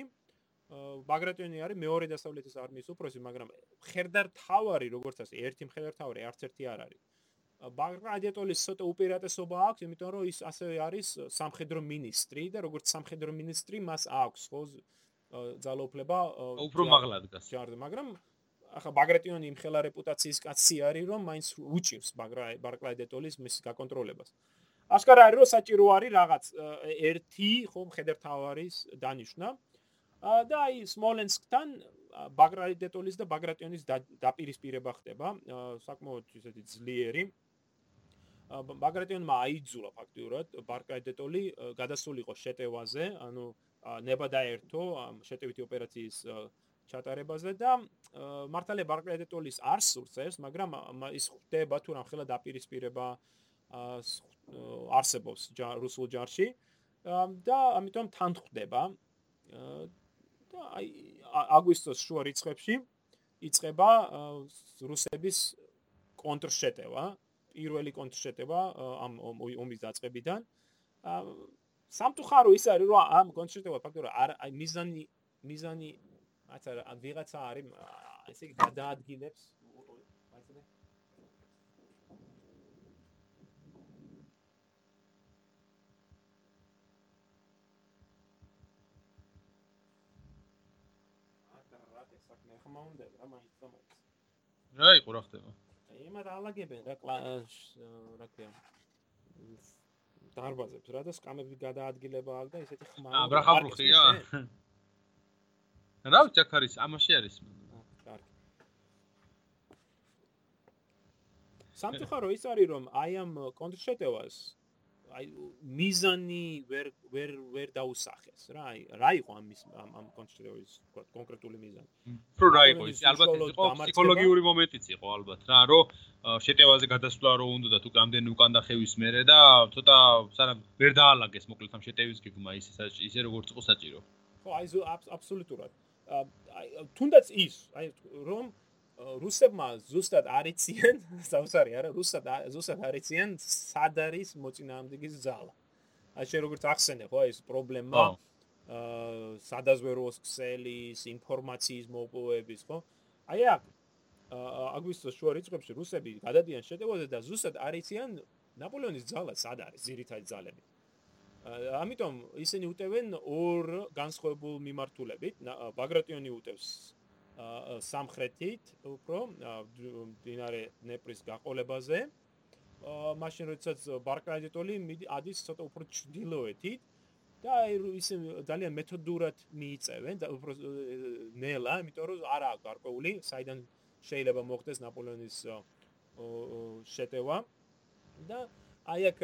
ბაგრატიონი არის მეორე დასავლეთის არმიის უფროსი, მაგრამ ხერდარ თავარი როგორც ასე ერთი მხედარ თავარი არც ერთი არ არის. ბაგრატიონის ცოტა უპირატესობა აქვს, იმიტომ რომ ის ასევე არის სამხედრო მინისტრი და როგორც სამხედრო მინისტრი მას აქვს ხო ძალაუფლება უფრო მაღლა დგას. ჯარდ, მაგრამ ახლა ბაგრატიონი იმხელა რეპუტაციის კაცი არის, რომ მაინც უჭირს ბაგრატიონის მის გაკონტროლებას. აშკარა არის რომ საჭირო არის რაღაც ერთი ხო მხედარ თავარის დანიშნა. და აი სმოლენსკთან ბაგრატიონის და ბაგრატიონის დაპირისპირება ხდება, საკმაოდ ისეთი ძლიერი. ბაგრატიონმა აიძულა ფაქტიურად ბარკაიდეტოლი გადასულიყო შეტევაზე, ანუ ნება დაერთო ამ შეტევითი ოპერაციის ჩატარებაზე და მართალია ბარკაიდეტოლის არ სურს ეს, მაგრამ ის ხდება თუ რამ ხელა დაპირისპირება არსებობს რუსულ ჯარში და ამიტომ თან ხდება და აი აგვისტოს შუა რიცხვებში იწება რუსების კონტრშეტევა პირველი კონტრშეტევა ამ ომის დაწყებიდან. სამწუხარო ის არის რომ ამ კონტრშეტევა ფაქტობრივად არ აი მიზანი მიზანი აცა ვიღაცა არის ესე იგი გადაადგილებს რა იყო რა ხდება? იმათ ალაგებენ რა რა ქვია დარბაზებს რა და სკამები გადაადგილება აქვს და ესეთი ხმა აა ბრახაბრუხია რა ვჭაქარის ამაში არის. კარგი სამწუხარო ის არის რომ აი ამ კონტრშეტევას აი მიზანი ვერ ვერ ვერ დაუსახეს რა აი რა იყო ამ ამ ამ კონსტრუქციის კონკრეტული მიზანი? რო რა იყო ის ალბათ იყო ფსიქოლოგიური მომენტიც იყო ალბათ რა რომ შეტევაზე გადასვლა რო უნდა და თუ გამდენი უკან დახევის მერე და ცოტა სანამ ვერ დაალაგეს მოკლედ ამ შეტევის გეგმა ის ისე როგორც იყო საჭირო. ხო აი აბსოლუტურად. აი თუნდაც ის აი რომ რუსებმა ზუსტად არიციან, [LAUGHS] საუბარი არა, რუსად ზუსტად არიციან სად არის მოწინააღმდეგის ძალა. აი შე როგორც ახსენე ხო ეს პრობლემა აა სადაზვეროს ქსელის, ინფორმაციის მოპოვების, ხო? აი აქ აგვისტოს შუა რიცხვებში რუსები გადადიან შეტევაზე და ზუსტად არიციან ნაპოლეონის ძალა სად არის, ძირითადი ძალები. ამიტომ ისინი უტევენ ორ განსხვავებულ მიმართულებით. ბაგრატიონი უტევს სამხრეთით უფრო დინარე ნეპრის გაყოლებაზე. აა მაშინ როდესაც ბარკრაიდეტოლი ადის ცოტა უფრო ჩრდილოეთით და ის ძალიან მეთოდურად მიიწევენ და უფრო ნელა, იმიტომ რომ არა გარკვეული, საიდან შეიძლება მოხდეს ნაპოლეონის შეტევა და აი აქ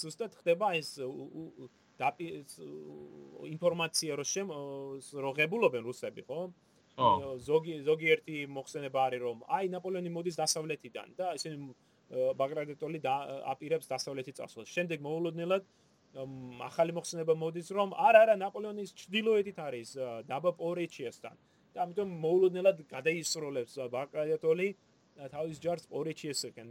ზუსტად ხდება ეს დაპი ინფორმაცია რო შემ როგებულობენ რუსები, ხო? ზოგი ზოგიერთი მოხსენება არის რომ აი ნაპოლეონი მოდის დასავლეთიდან და ესენი ბაგრატეტოლი და აპირებს დასავლეთით წასვლას. შემდეგ მოულოდნელად ახალი მოხსენება მოდის რომ არა არა ნაპოლეონის ჩრდილოეთით არის დაბა პორეჩიასთან. და ამიტომ მოულოდნელად გადაისროლებს ბაგრატეტოლი თავის ჯარს პორეჩიასკენ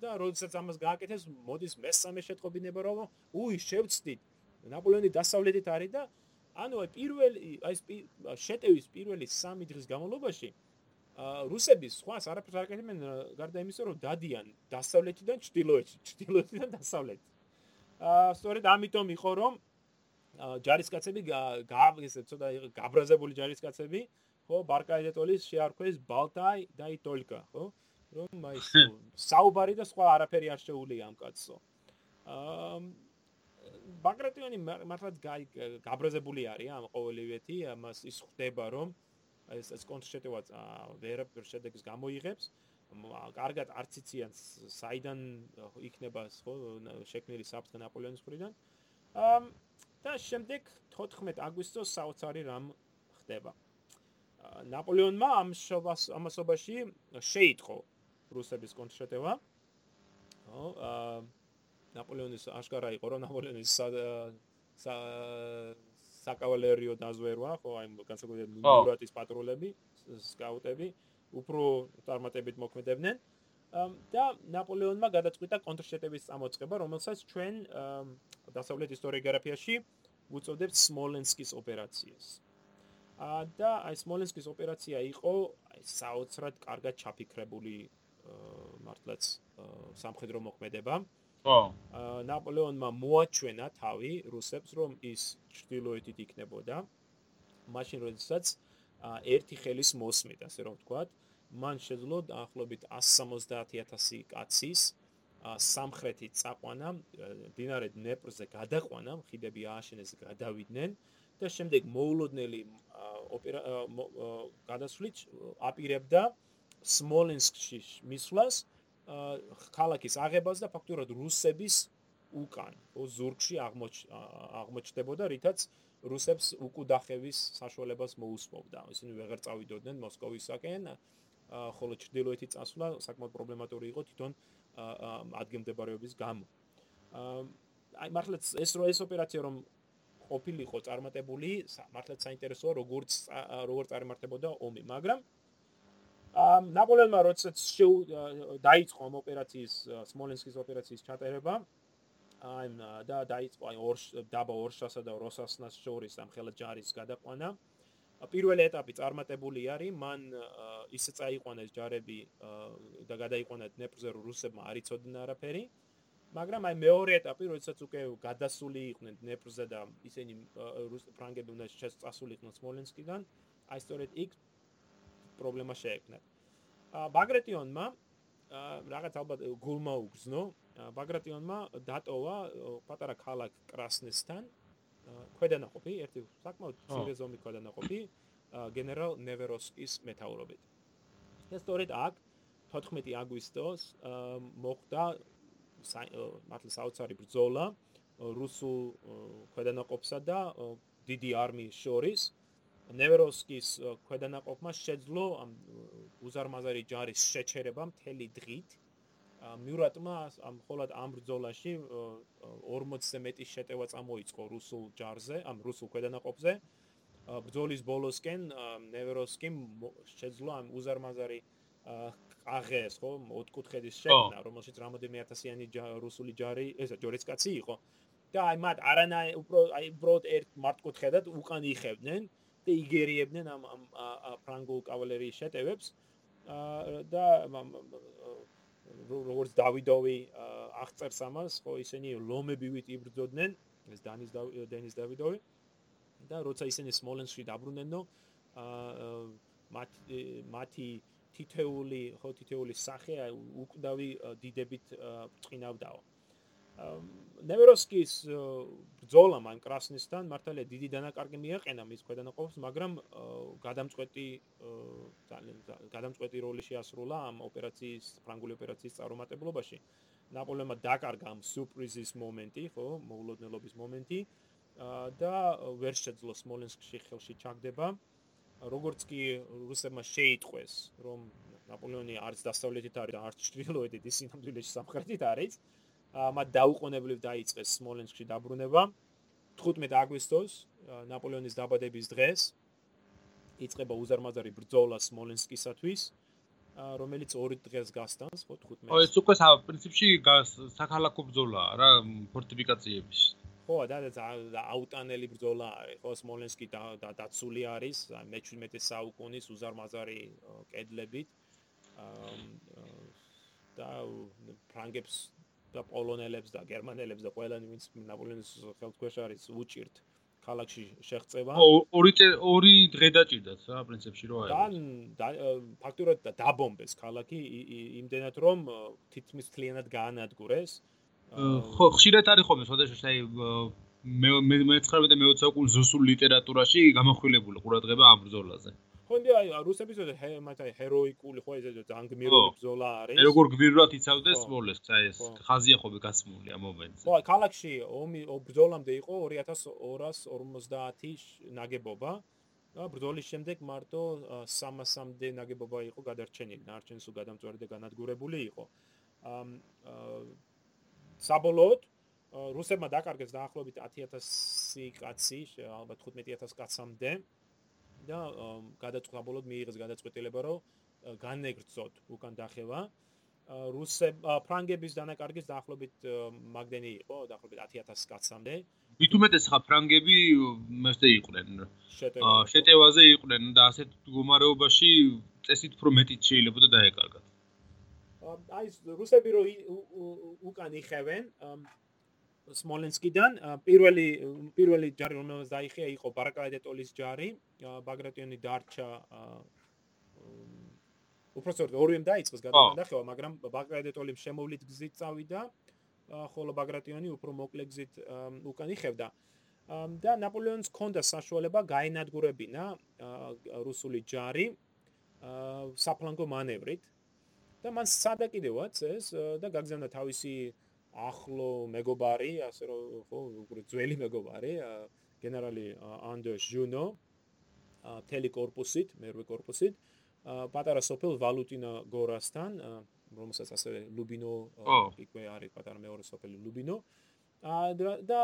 და როდესაც ამას გააკეთებს მოდის მესამე შეტყობინება რომ უი შევწდით ნაპოლეონი დასავლეთით არის და ანუ აი პირველი აი შეტევის პირველი 3 დღის განმავლობაში რუსების სხვას არაფერს არ აკეთებენ გარდა იმისა რომ დადიან დასავლეთიდან ჩრდილოეთში ჩრდილოეთიდან დასავლეთით აა სწორედ ამიტომ იყო რომ ჯარისკაცები გააგესე ცოტა გაბრაზებული ჯარისკაცები ხო ბარკაიდეტოლის შეარქვეს ბალტაი და იტოლკა ხო? რომ აი [LAUGHS] საუბარი და სხვა არაფერი არ შეუულია ამ კაცო. აა ბაგრატიონი მართლაც გაბრაზებული არის ამ ყოველივეთი, ამას ის ხვდება რომ ეს ეს კონტრშეტევა ვერ შედეგს გამოიღებს. კარგად არც იციან საიდან იქნება ხო შექმნილი საფრთხე ნაპოლეონის მხრიდან. ამ და შემდეგ 14 აგვისტოს საოცარი რამ ხდება. ნაპოლეონმა ამ შობას ამასობაში შეიტყო რუსების კონტრშეტევა. ხო, აა ნაპოლეონის აშკარა იყო რომ ნაპოლეონის საკავალერიო დაზვერვა, ხო, აი განსაკუთრებით მურატის პატრულები, სკაუტები უფრო წარმატებით მოქმედებდნენ. და ნაპოლეონმა გადაწყვიტა კონტრშეტევის წამოწყება, რომელსაც ჩვენ დასავლეთ ისტორიოგრაფიაში უწოდებთ სმოლენსკის ოპერაციას. და აი სმოლენსკის ოპერაცია იყო აი საოცრად კარგად ჩაფიქრებული მართლაც სამხედრო მოქმედება. ხო. ნაპოლეონმა მოაჩვენა თავი რუსებს, რომ ის ჭრდილოეთით იქნებოდა. მაშინ როდესაც ერთი ხელის მოსმით, ასე რომ ვთქვათ, მან შეძლო დაახლოებით 170000 კაცის სამხრეთით წაყვანა, დინარე დნეპრზე გადაყვანა, ხიდები ააშენეს, გადავიდნენ და შემდეგ მოულოდნელი ოპერა გადასვლით აპირებდა სმოლენსკში მისვლას ქალაქის აღებას და ფაქტურად რუსების უკან, ზურგში აღმოჩნდებოდა, რითაც რუსებს უკუდახევის საშუალებას მოუსმობდა. ისინი ვეღარ წავიდოდნენ მოსკოვისაკენ, ხოლო ჩრდილოეთი წასვლა საკმაოდ პრობლემატური იყო თვითონ ადგილმდებარეობის გამო. აი მართლაც ეს რო ეს ოპერაცია რომ ყოფილიყო წარმატებული, მართლაც საინტერესოა როგორც როგორ წარმართებოდა ომი, მაგრამ ამ ნაპოლეონმა როდესაც დაიწყო ამ ოპერაციის სმოლენსკის ოპერაციის ჩატარება აი და დაიწყო აი ორ დაბა ორშასა და როსასნას შორის ამ ხელა ჯარის გადაყვანა. პირველი ეტაპი წარმატებული არის მან ისე წაიყვანეს ჯარები და გადაიყვანა დნეპრზე რუსებმა არ იცოდნენ არაფერი. მაგრამ აი მეორე ეტაპი როდესაც უკვე გადასული იყვნენ დნეპრზე და ისინი რუს ფრანგები უნდა შეწასულიყვნენ სმოლენსკიდან აი სწორედ იქ პრობლემა შეექმნა. ბაგრატიონმა რაღაც ალბათ გულმა უგზნო. ბაგრატიონმა დატოვა პატარა ქალაქ კრასნესთან ქვედანაყოფი, ერთი საკმაოდ ძლიერი ზომის ქვედანაყოფი გენერალ ნევეროსკის მეთაურობით. და სწორედ აქ 14 აგვისტოს მოხდა მართლა საოცარი ბრძოლა რუსულ ქვედანაყოფსა და დიდი არმიის შორის. ნევეროსკის ქვედანაყოფმა შეძლო ამ უზარმაზარი ჯარის შეჩერება მთელი დღით. მიურატმა ამ ხოლად ამ ბრძოლაში 40-ზე მეტი შეტევა წამოიწყო რუსულ ჯარზე, ამ რუსულ ქვედანაყოფზე. ბრძოლის ბოლოსკენ ნევეროსკიმ შეძლო ამ უზარმაზარი აღეს, ხო, ოთხკუთხედის შექმნა, რომელშიც რამოდენიმე ათასიანი რუსული ჯარი, ესა ჯორიცკაცი იყო. და აი მათ არანაი უფრო აი უბრალოდ ერთ მარტკუთხედად უკან იხევდნენ. და იგერიებდნენ ამ ამ ფრანგულ კავალერიის შეტევებს და როგორც დავიდოვი აღწერს ამას, ხო ისინი ლომებივით იბრძოდნენ, ეს დანის დენის დავიდოვი და როცა ისინი სმოლენსკში დაბრუნდნენო მათი მათი თითეული ხო თითეული სახე უკვდავი დიდებით წინავდაო. ნევეროსკის ბრძოლა მან კრასნისთან მართალია დიდი დანაკარგი მიაყენა მის ქვედანაყოფს, მაგრამ გადამწყვეტი გადამწყვეტი როლი შეასრულა ამ ოპერაციის ფრანგული ოპერაციის წარუმატებლობაში. ნაპოლეონმა დაკარგა ამ სურპრიზის მომენტი, ხო, მოულოდნელობის მომენტი და ვერ შეძლო სმოლენსკში ხელში ჩაგდება. როგორც კი რუსებმა შეიტყვეს, რომ ნაპოლეონი არც დასავლეთით არის არც ჩრდილოეთით, ის სინამდვილეში სამხრეთით არის, მათ დაუყოვნებლივ დაიწყეს სმოლენსკში დაბრუნება. 15 აგვისტოს ნაპოლეონის დაბადების დღეს იწყება უზარმაზარი ბრძოლა სმოლენსკისათვის რომელიც ორი დღეს გასტანს ხო 15 ო ეს უკვე პრინციპში საქალაქო ბრძოლაა რა ფორტიფიკაციების. ხო და და აუტანელი ბრძოლა არის ხო სმოლენსკი და დაცული არის მე-17 საუკუნის უზარმაზარი კედლებით. და ფრანგებს და პოლონელებს და გერმანელებს და ყველანი ვინც ნაპოლეონის ხელთქვეშ არის უჭირთ ქალაქში შეღწევა. ორი ორი დღე დაჭირდათ რა პრინციპში რო არის. და ფაქტურად და დაბომბეს ქალაქი იმდენად რომ თითქმის თლიანად გაანადგურეს ხო, ხშირად არის ხოლმე, შესაძლოა აი მე მე მე-19 და მე-20 საუკუნის რუსულ ლიტერატურაში გამახვილებული ყურადღება ამ ბრძოლაზე. ხო, ნდი აი რუსების ზოზე მათა ჰეროიკული ხო ეს ძალიან გმირული ბრძოლა არის. აი როგორ გმირულად იცავდეს ბოლოს, აი ეს ხაზია ხო გასმული ამ მომენტზე. ხო, ქალაქში ომი ბრძოლამდე იყო 2250 ნაგებობა. და ბრძოლის შემდეგ მარტო 300-მდე ნაგებობა იყო გადარჩენილი, ნარჩენს უგადამწვარი და განადგურებული იყო. ამ საბოლოოდ რუსებმა დაკარგეს დაახლოებით 10000 კაცი, ალბათ 15000 კაცამდე და გადაწყვეტა საბოლოოდ მიიღეს გადაწყვეტილება, რომ განეგრძოთ უკან დახევა. რუსებ ფრანგების დანაკარგის დაახლოებით მაგდენი იყო, დაახლოებით 10000 კაცამდე. უმეტეს ხა ფრანგები მასე იყვნენ. შეტევაზე იყვნენ და ასეთ მდგომარეობაში წესით უფრო მეტიც შეიძლება და დაეკარგათ. აი რუსები რო უკან იხევენ სმოლენსკიდან პირველი პირველი ჯარი რომელზეც დაიხია იყო ბარაკალადეტოლის ჯარი ბაგრატიონი დარჩა უпростоრ ორივემ დაიწყეს გადადახევა მაგრამ ბაგრატიონი შემოვლით გზით წავიდა ხოლო ბაგრატიონი უფრო მოკლე გზით უკან იხევდა. და ნაპოლეონს ჰქონდა საშუალება გაენადგურებინა რუსული ჯარი საფლანგო მანევრით. და მან სადა კიდევაც ეს და გაგზავნა თავისი აა ახლო მეგობარი, ასე რომ ხო, უბრალოდ ძველი მეგობარი, გენერალი ანდერ ჟუნო მთელი корпуსით, მერვე корпуსით, პატარა სოფელ ვალუტინა გორასთან, რომელსაც ასევე ლუბინო იქვე არის პატარა მეორე სოფელი ლუბინო. და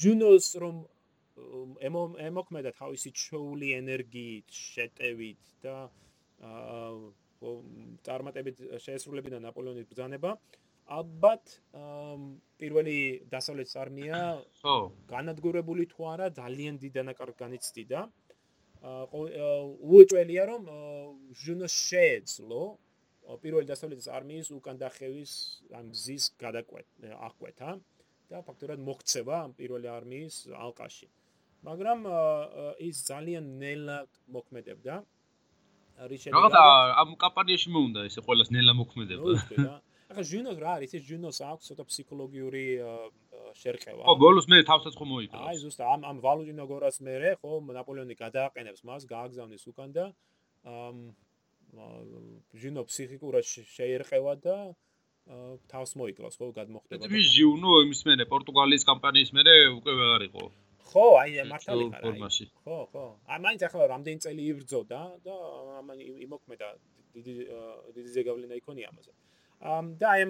ჟუნოს რომ ემოქმედა თავისი ჩოული ენერგიით, შეტევით და წარმატებით შეესრულებინა ნაპოლეონის ბრძანება, აა ალბათ პირველი დასავლეთ არმია ხო განადგურებული თუ არა ძალიან დიდ დანაკარგ განიცდიდა. უეჭველია რომ ჟუნო შეეძლო პირველი დასავლეთ არმიის უკან დახევის ამ გზის გადაკვეთა აკვეთა და ფაქტობრივად მოქცევა ამ პირველი არმიის ალყაში. მაგრამ ის ძალიან ნელად მოქმედებდა. არის შედეგად რა ამ კამპანიაში მოუნდა ესე ყოველას ნელა მოქმედება ახლა ჟუნოს რა არის ეს ჟუნოს აქვს ცოტა ფსიქოლოგიური შერყევა ხო ბოლოს მე თავსაც ხომ მოიწევს აი ზუსტად ამ ამ ვალუდინო გორას მერე ხო ნაპოლეონი გადააყენებს მას გააგზავნის უკან და ამ ჟუნო ფსიქიკურად შეერყევა და თავს მოიკლავს ხო გადმოხდება და ჟუნო იმის მერე პორტუგალიის კამპანიის მერე უკვე ვეღარ იყო ხო, აი მართალი ხარ. ხო, ხო. აი მაინც ახლა რამდენი წელი იბრძოდა და ამან იმოქმედა დიდი დიდი ზეგავლენა იქონია ამაზე. ამ და აი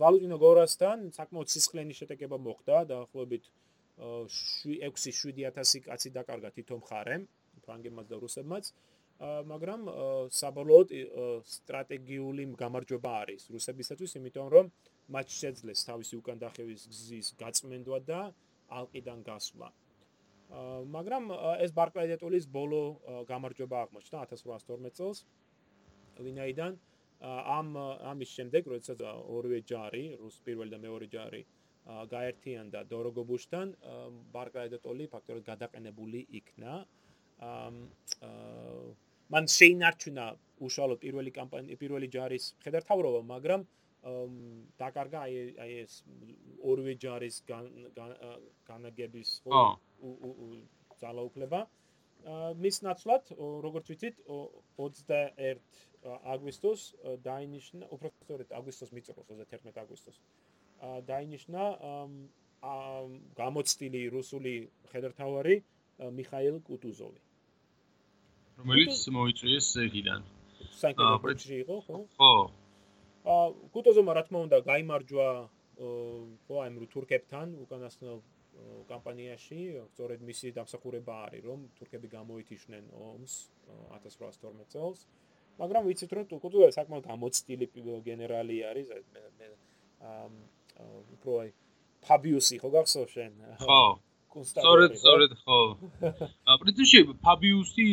ვალუტინო გორასთან საკმაოდ სისხლიანი შეტაკება მოხდა და ახლობით 6-7000 კაცი დაკარგა თვითონ ხარემ, ფრანგებმაც და რუსებმაც. მაგრამ საბოლოოდ სტრატეგიული გამარჯვება არის რუსებისათვის, იმიტომ რომ მათ შეძლეს თავისი უკან დახევის გზის გაწმენდვა და ალყიდან გასვლა. მაგრამ ეს ბარკლაიდეტოლის ბოლო გამარჯვება აღმოჩნდა 1812 წელს. ვინაიდან ამ ამის შემდეგ, როდესაც ორივე ჯარი, რუს პირველი და მეორე ჯარი გაერთიანდა დოროგობუშთან, ბარკლაიდეტოლი ფაქტობრივად გადაყენებული იქნა. აა მან შეინარჩუნა უშუალოდ პირველი კამპანია, პირველი ჯარის ხედართავრობა, მაგრამ დაკარგა აი აი ეს ორივე ჯარის განაგების ხო ძალაუფლება მის ნაცვლად როგორც ვიცით 21 აგვისტოს დაინიშნა უბრალოდ აგვისტოს მიწროს 31 აგვისტოს. დაინიშნა გამოცდილი რუსული ხედართავარი მიხაილ კუტუზოვი. რომელიც მოიწვიეს ეგიდან საინტერესო იყო ხო? ხო. აა კუტოზომა რა თქმა უნდა გამარჯვა ხო აი თურქებთან უკანასკნელ კამპანიაში სწორედ მისი დამსახურება არის რომ თურქები გამოითიშნენ ომს 1812 წელს. მაგრამ ვიცით რომ კუტოზომა საკმაოდ გამოცდილი გენერალი არის მე აა უფრო აი ფაბიუსი ხო გახსოვს შენ? ხო. სწორედ სწორედ ხო. [LAUGHS] პრინციპში ფაბიუსი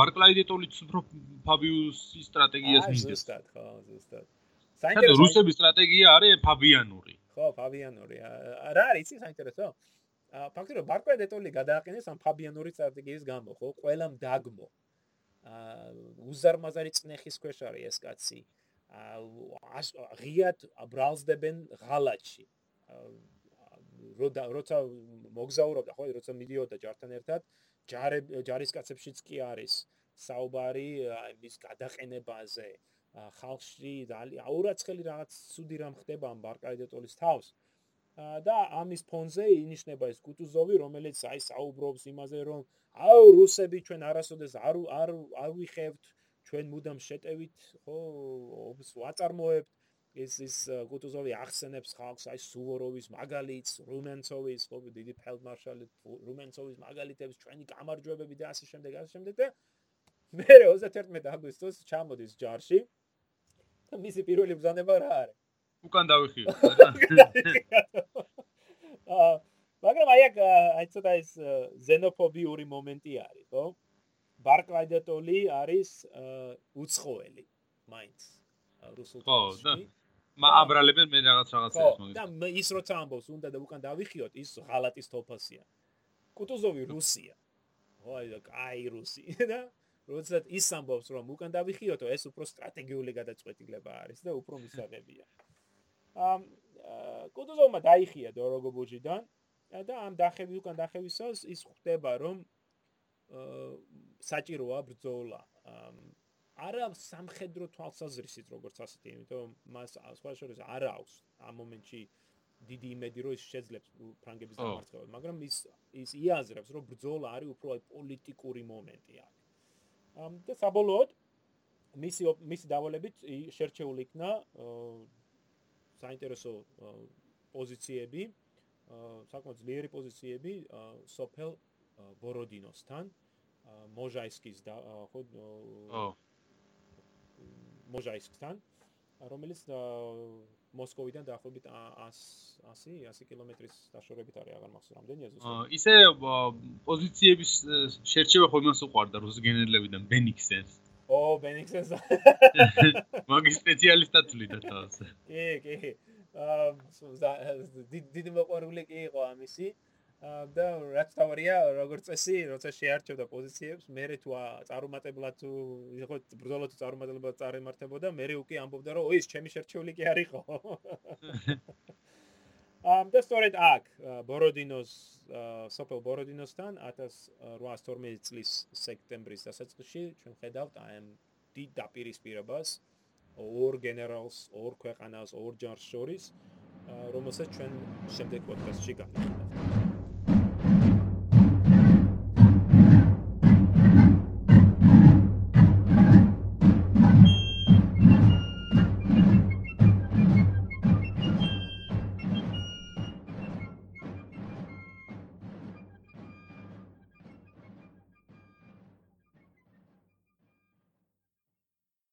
მარკლაიდეტოლიც უფრო ფაბიუსის სტრატეგიას მისდევს ზუსტად ხო ზუსტად. საინტერესო რუსების სტრატეგია არის ფაბიანური. ხო, ფაბიანური. რა არის ის საინტერესო? ა ფაქტობრივად ბარკვედეტოლი გადააყენეს ამ ფაბიანური სტრატეგიის გამო, ხო? ყველამ დაგმო. ა უზარმაზარი წნეხის ქვეშ არის ეს კაცი. ა ღიად ბრალსდებენ ღალატში. როცა მოგზაურობდა ხო როცა მიდიოდა ჯართან ერთად ჯარი ჯარისკაცებშიც კი არის საუბარი მის გადაყენებაზე ხალხში აურაცხელი რაღაც ცუდი რამ ხდება ამ ბარკაიდეტოლის თავს. და ამის ფონზე ინიშნება ეს კუტუზოვი რომელიც აი საუბრობს იმაზე რომ აუ რუსები ჩვენ არასოდეს არ არ არ ვიხევთ ჩვენ მუდამ შეტევით ხო ობს ვაწარმოებთ. ის ის კუტუზოვი ახსენებს ხალხს აი სუვოროვის მაგალითს, რუმენცოვის, ხო, დიდი ფელდმარშალი რუმენცოვის მაგალითებს, ჩვენი გამარჯვებები და ასე შემდეგ, ასე შემდეგ და მე 31 აგვისტოს ჩამოდის ჯარში და მისი პირველი ბრძანება რა არის? უკან დავიხიო. [LAUGHS] [LAUGHS] აა მაგრამ აი აქ აი ცოტა ეს ზენოფობიური მომენტი არის, ხო? ბარკლაიდატოლი არის უცხოელი მაინც რუსულ ხო და მა აბრალებენ მე რაღაც რაღაცებს მოგიწევს. და ის როცა ამბობს, უნდა და უკან დავიხიოთ, ის ღალატის თოფასია. კუტუზოვი რუსია. ой, აი რუსი [LAUGHS] და როცა ის ამბობს, რომ უკან დავიხიოთო, ეს უფრო სტრატეგიული გადაწყვეტილება არის და უფრო მისაღებია. ამ კუტუზოვმა დაიხია დოროგობუჯიდან და ამ დახევი უკან დახევისას ის ხვდება, რომ საჭიროა ბრძოლა. არა სამხედრო თვალსაზრისით როგორც ასეთი, იმიტომ მას სხვა შორის არ აქვს ამ მომენტში დიდი იმედი რომ ის შეძლებს ფრანგების დამარცხებას, მაგრამ ის ის იაზრებს რომ ბრძოლა არის უფრო პოლიტიკური მომენტი აქ. და საბოლოოდ მისი მისი დავალებით შერჩეული იქნა საინტერესო პოზიციები, საკმაოდ ძლიერი პოზიციები სოფელ ბოროდინოსთან, მოჟაისკის და ხო მოჟაისკთან, რომელიც მოსკოვიდან დაახლოებით 100 100 100 კილომეტრის დაშორებით არის, აღარ მახსოვს რამდენია ზუსტად. აა ისე პოზიციების შერჩევა ხომ მას უყარდა რუს გენერლებიდან ბენიქსენს. ო, ბენიქსენს. [LAUGHS] მაგის სპეციალისტად თვლიდა თავს. კი, კი. აა დიდი მოყვარული კი იყო ამისი. და რაც თავია როგორც წესი როცა შეარჩევდა პოზიციებს მე რე თუ წარუმატებლად თუ იყო ბრძოლა თუ წარუმატებლად წარემართებოდა მე უკვე ამბობდა რომ ეს ჩემი შერჩეული კი არისო [LAUGHS] ამ და სწორედ აქ ბოროდინოს სოფელ ბოროდინოსთან 1812 წლის სექტემბრის დასაწყისში ჩვენ ხედავთ ამ დიდ დაპირისპირებას ორ გენერალს ორ ქვეყანას ორ ჯარს შორის რომელსაც ჩვენ შემდეგ პოდკასტში განვიხილავთ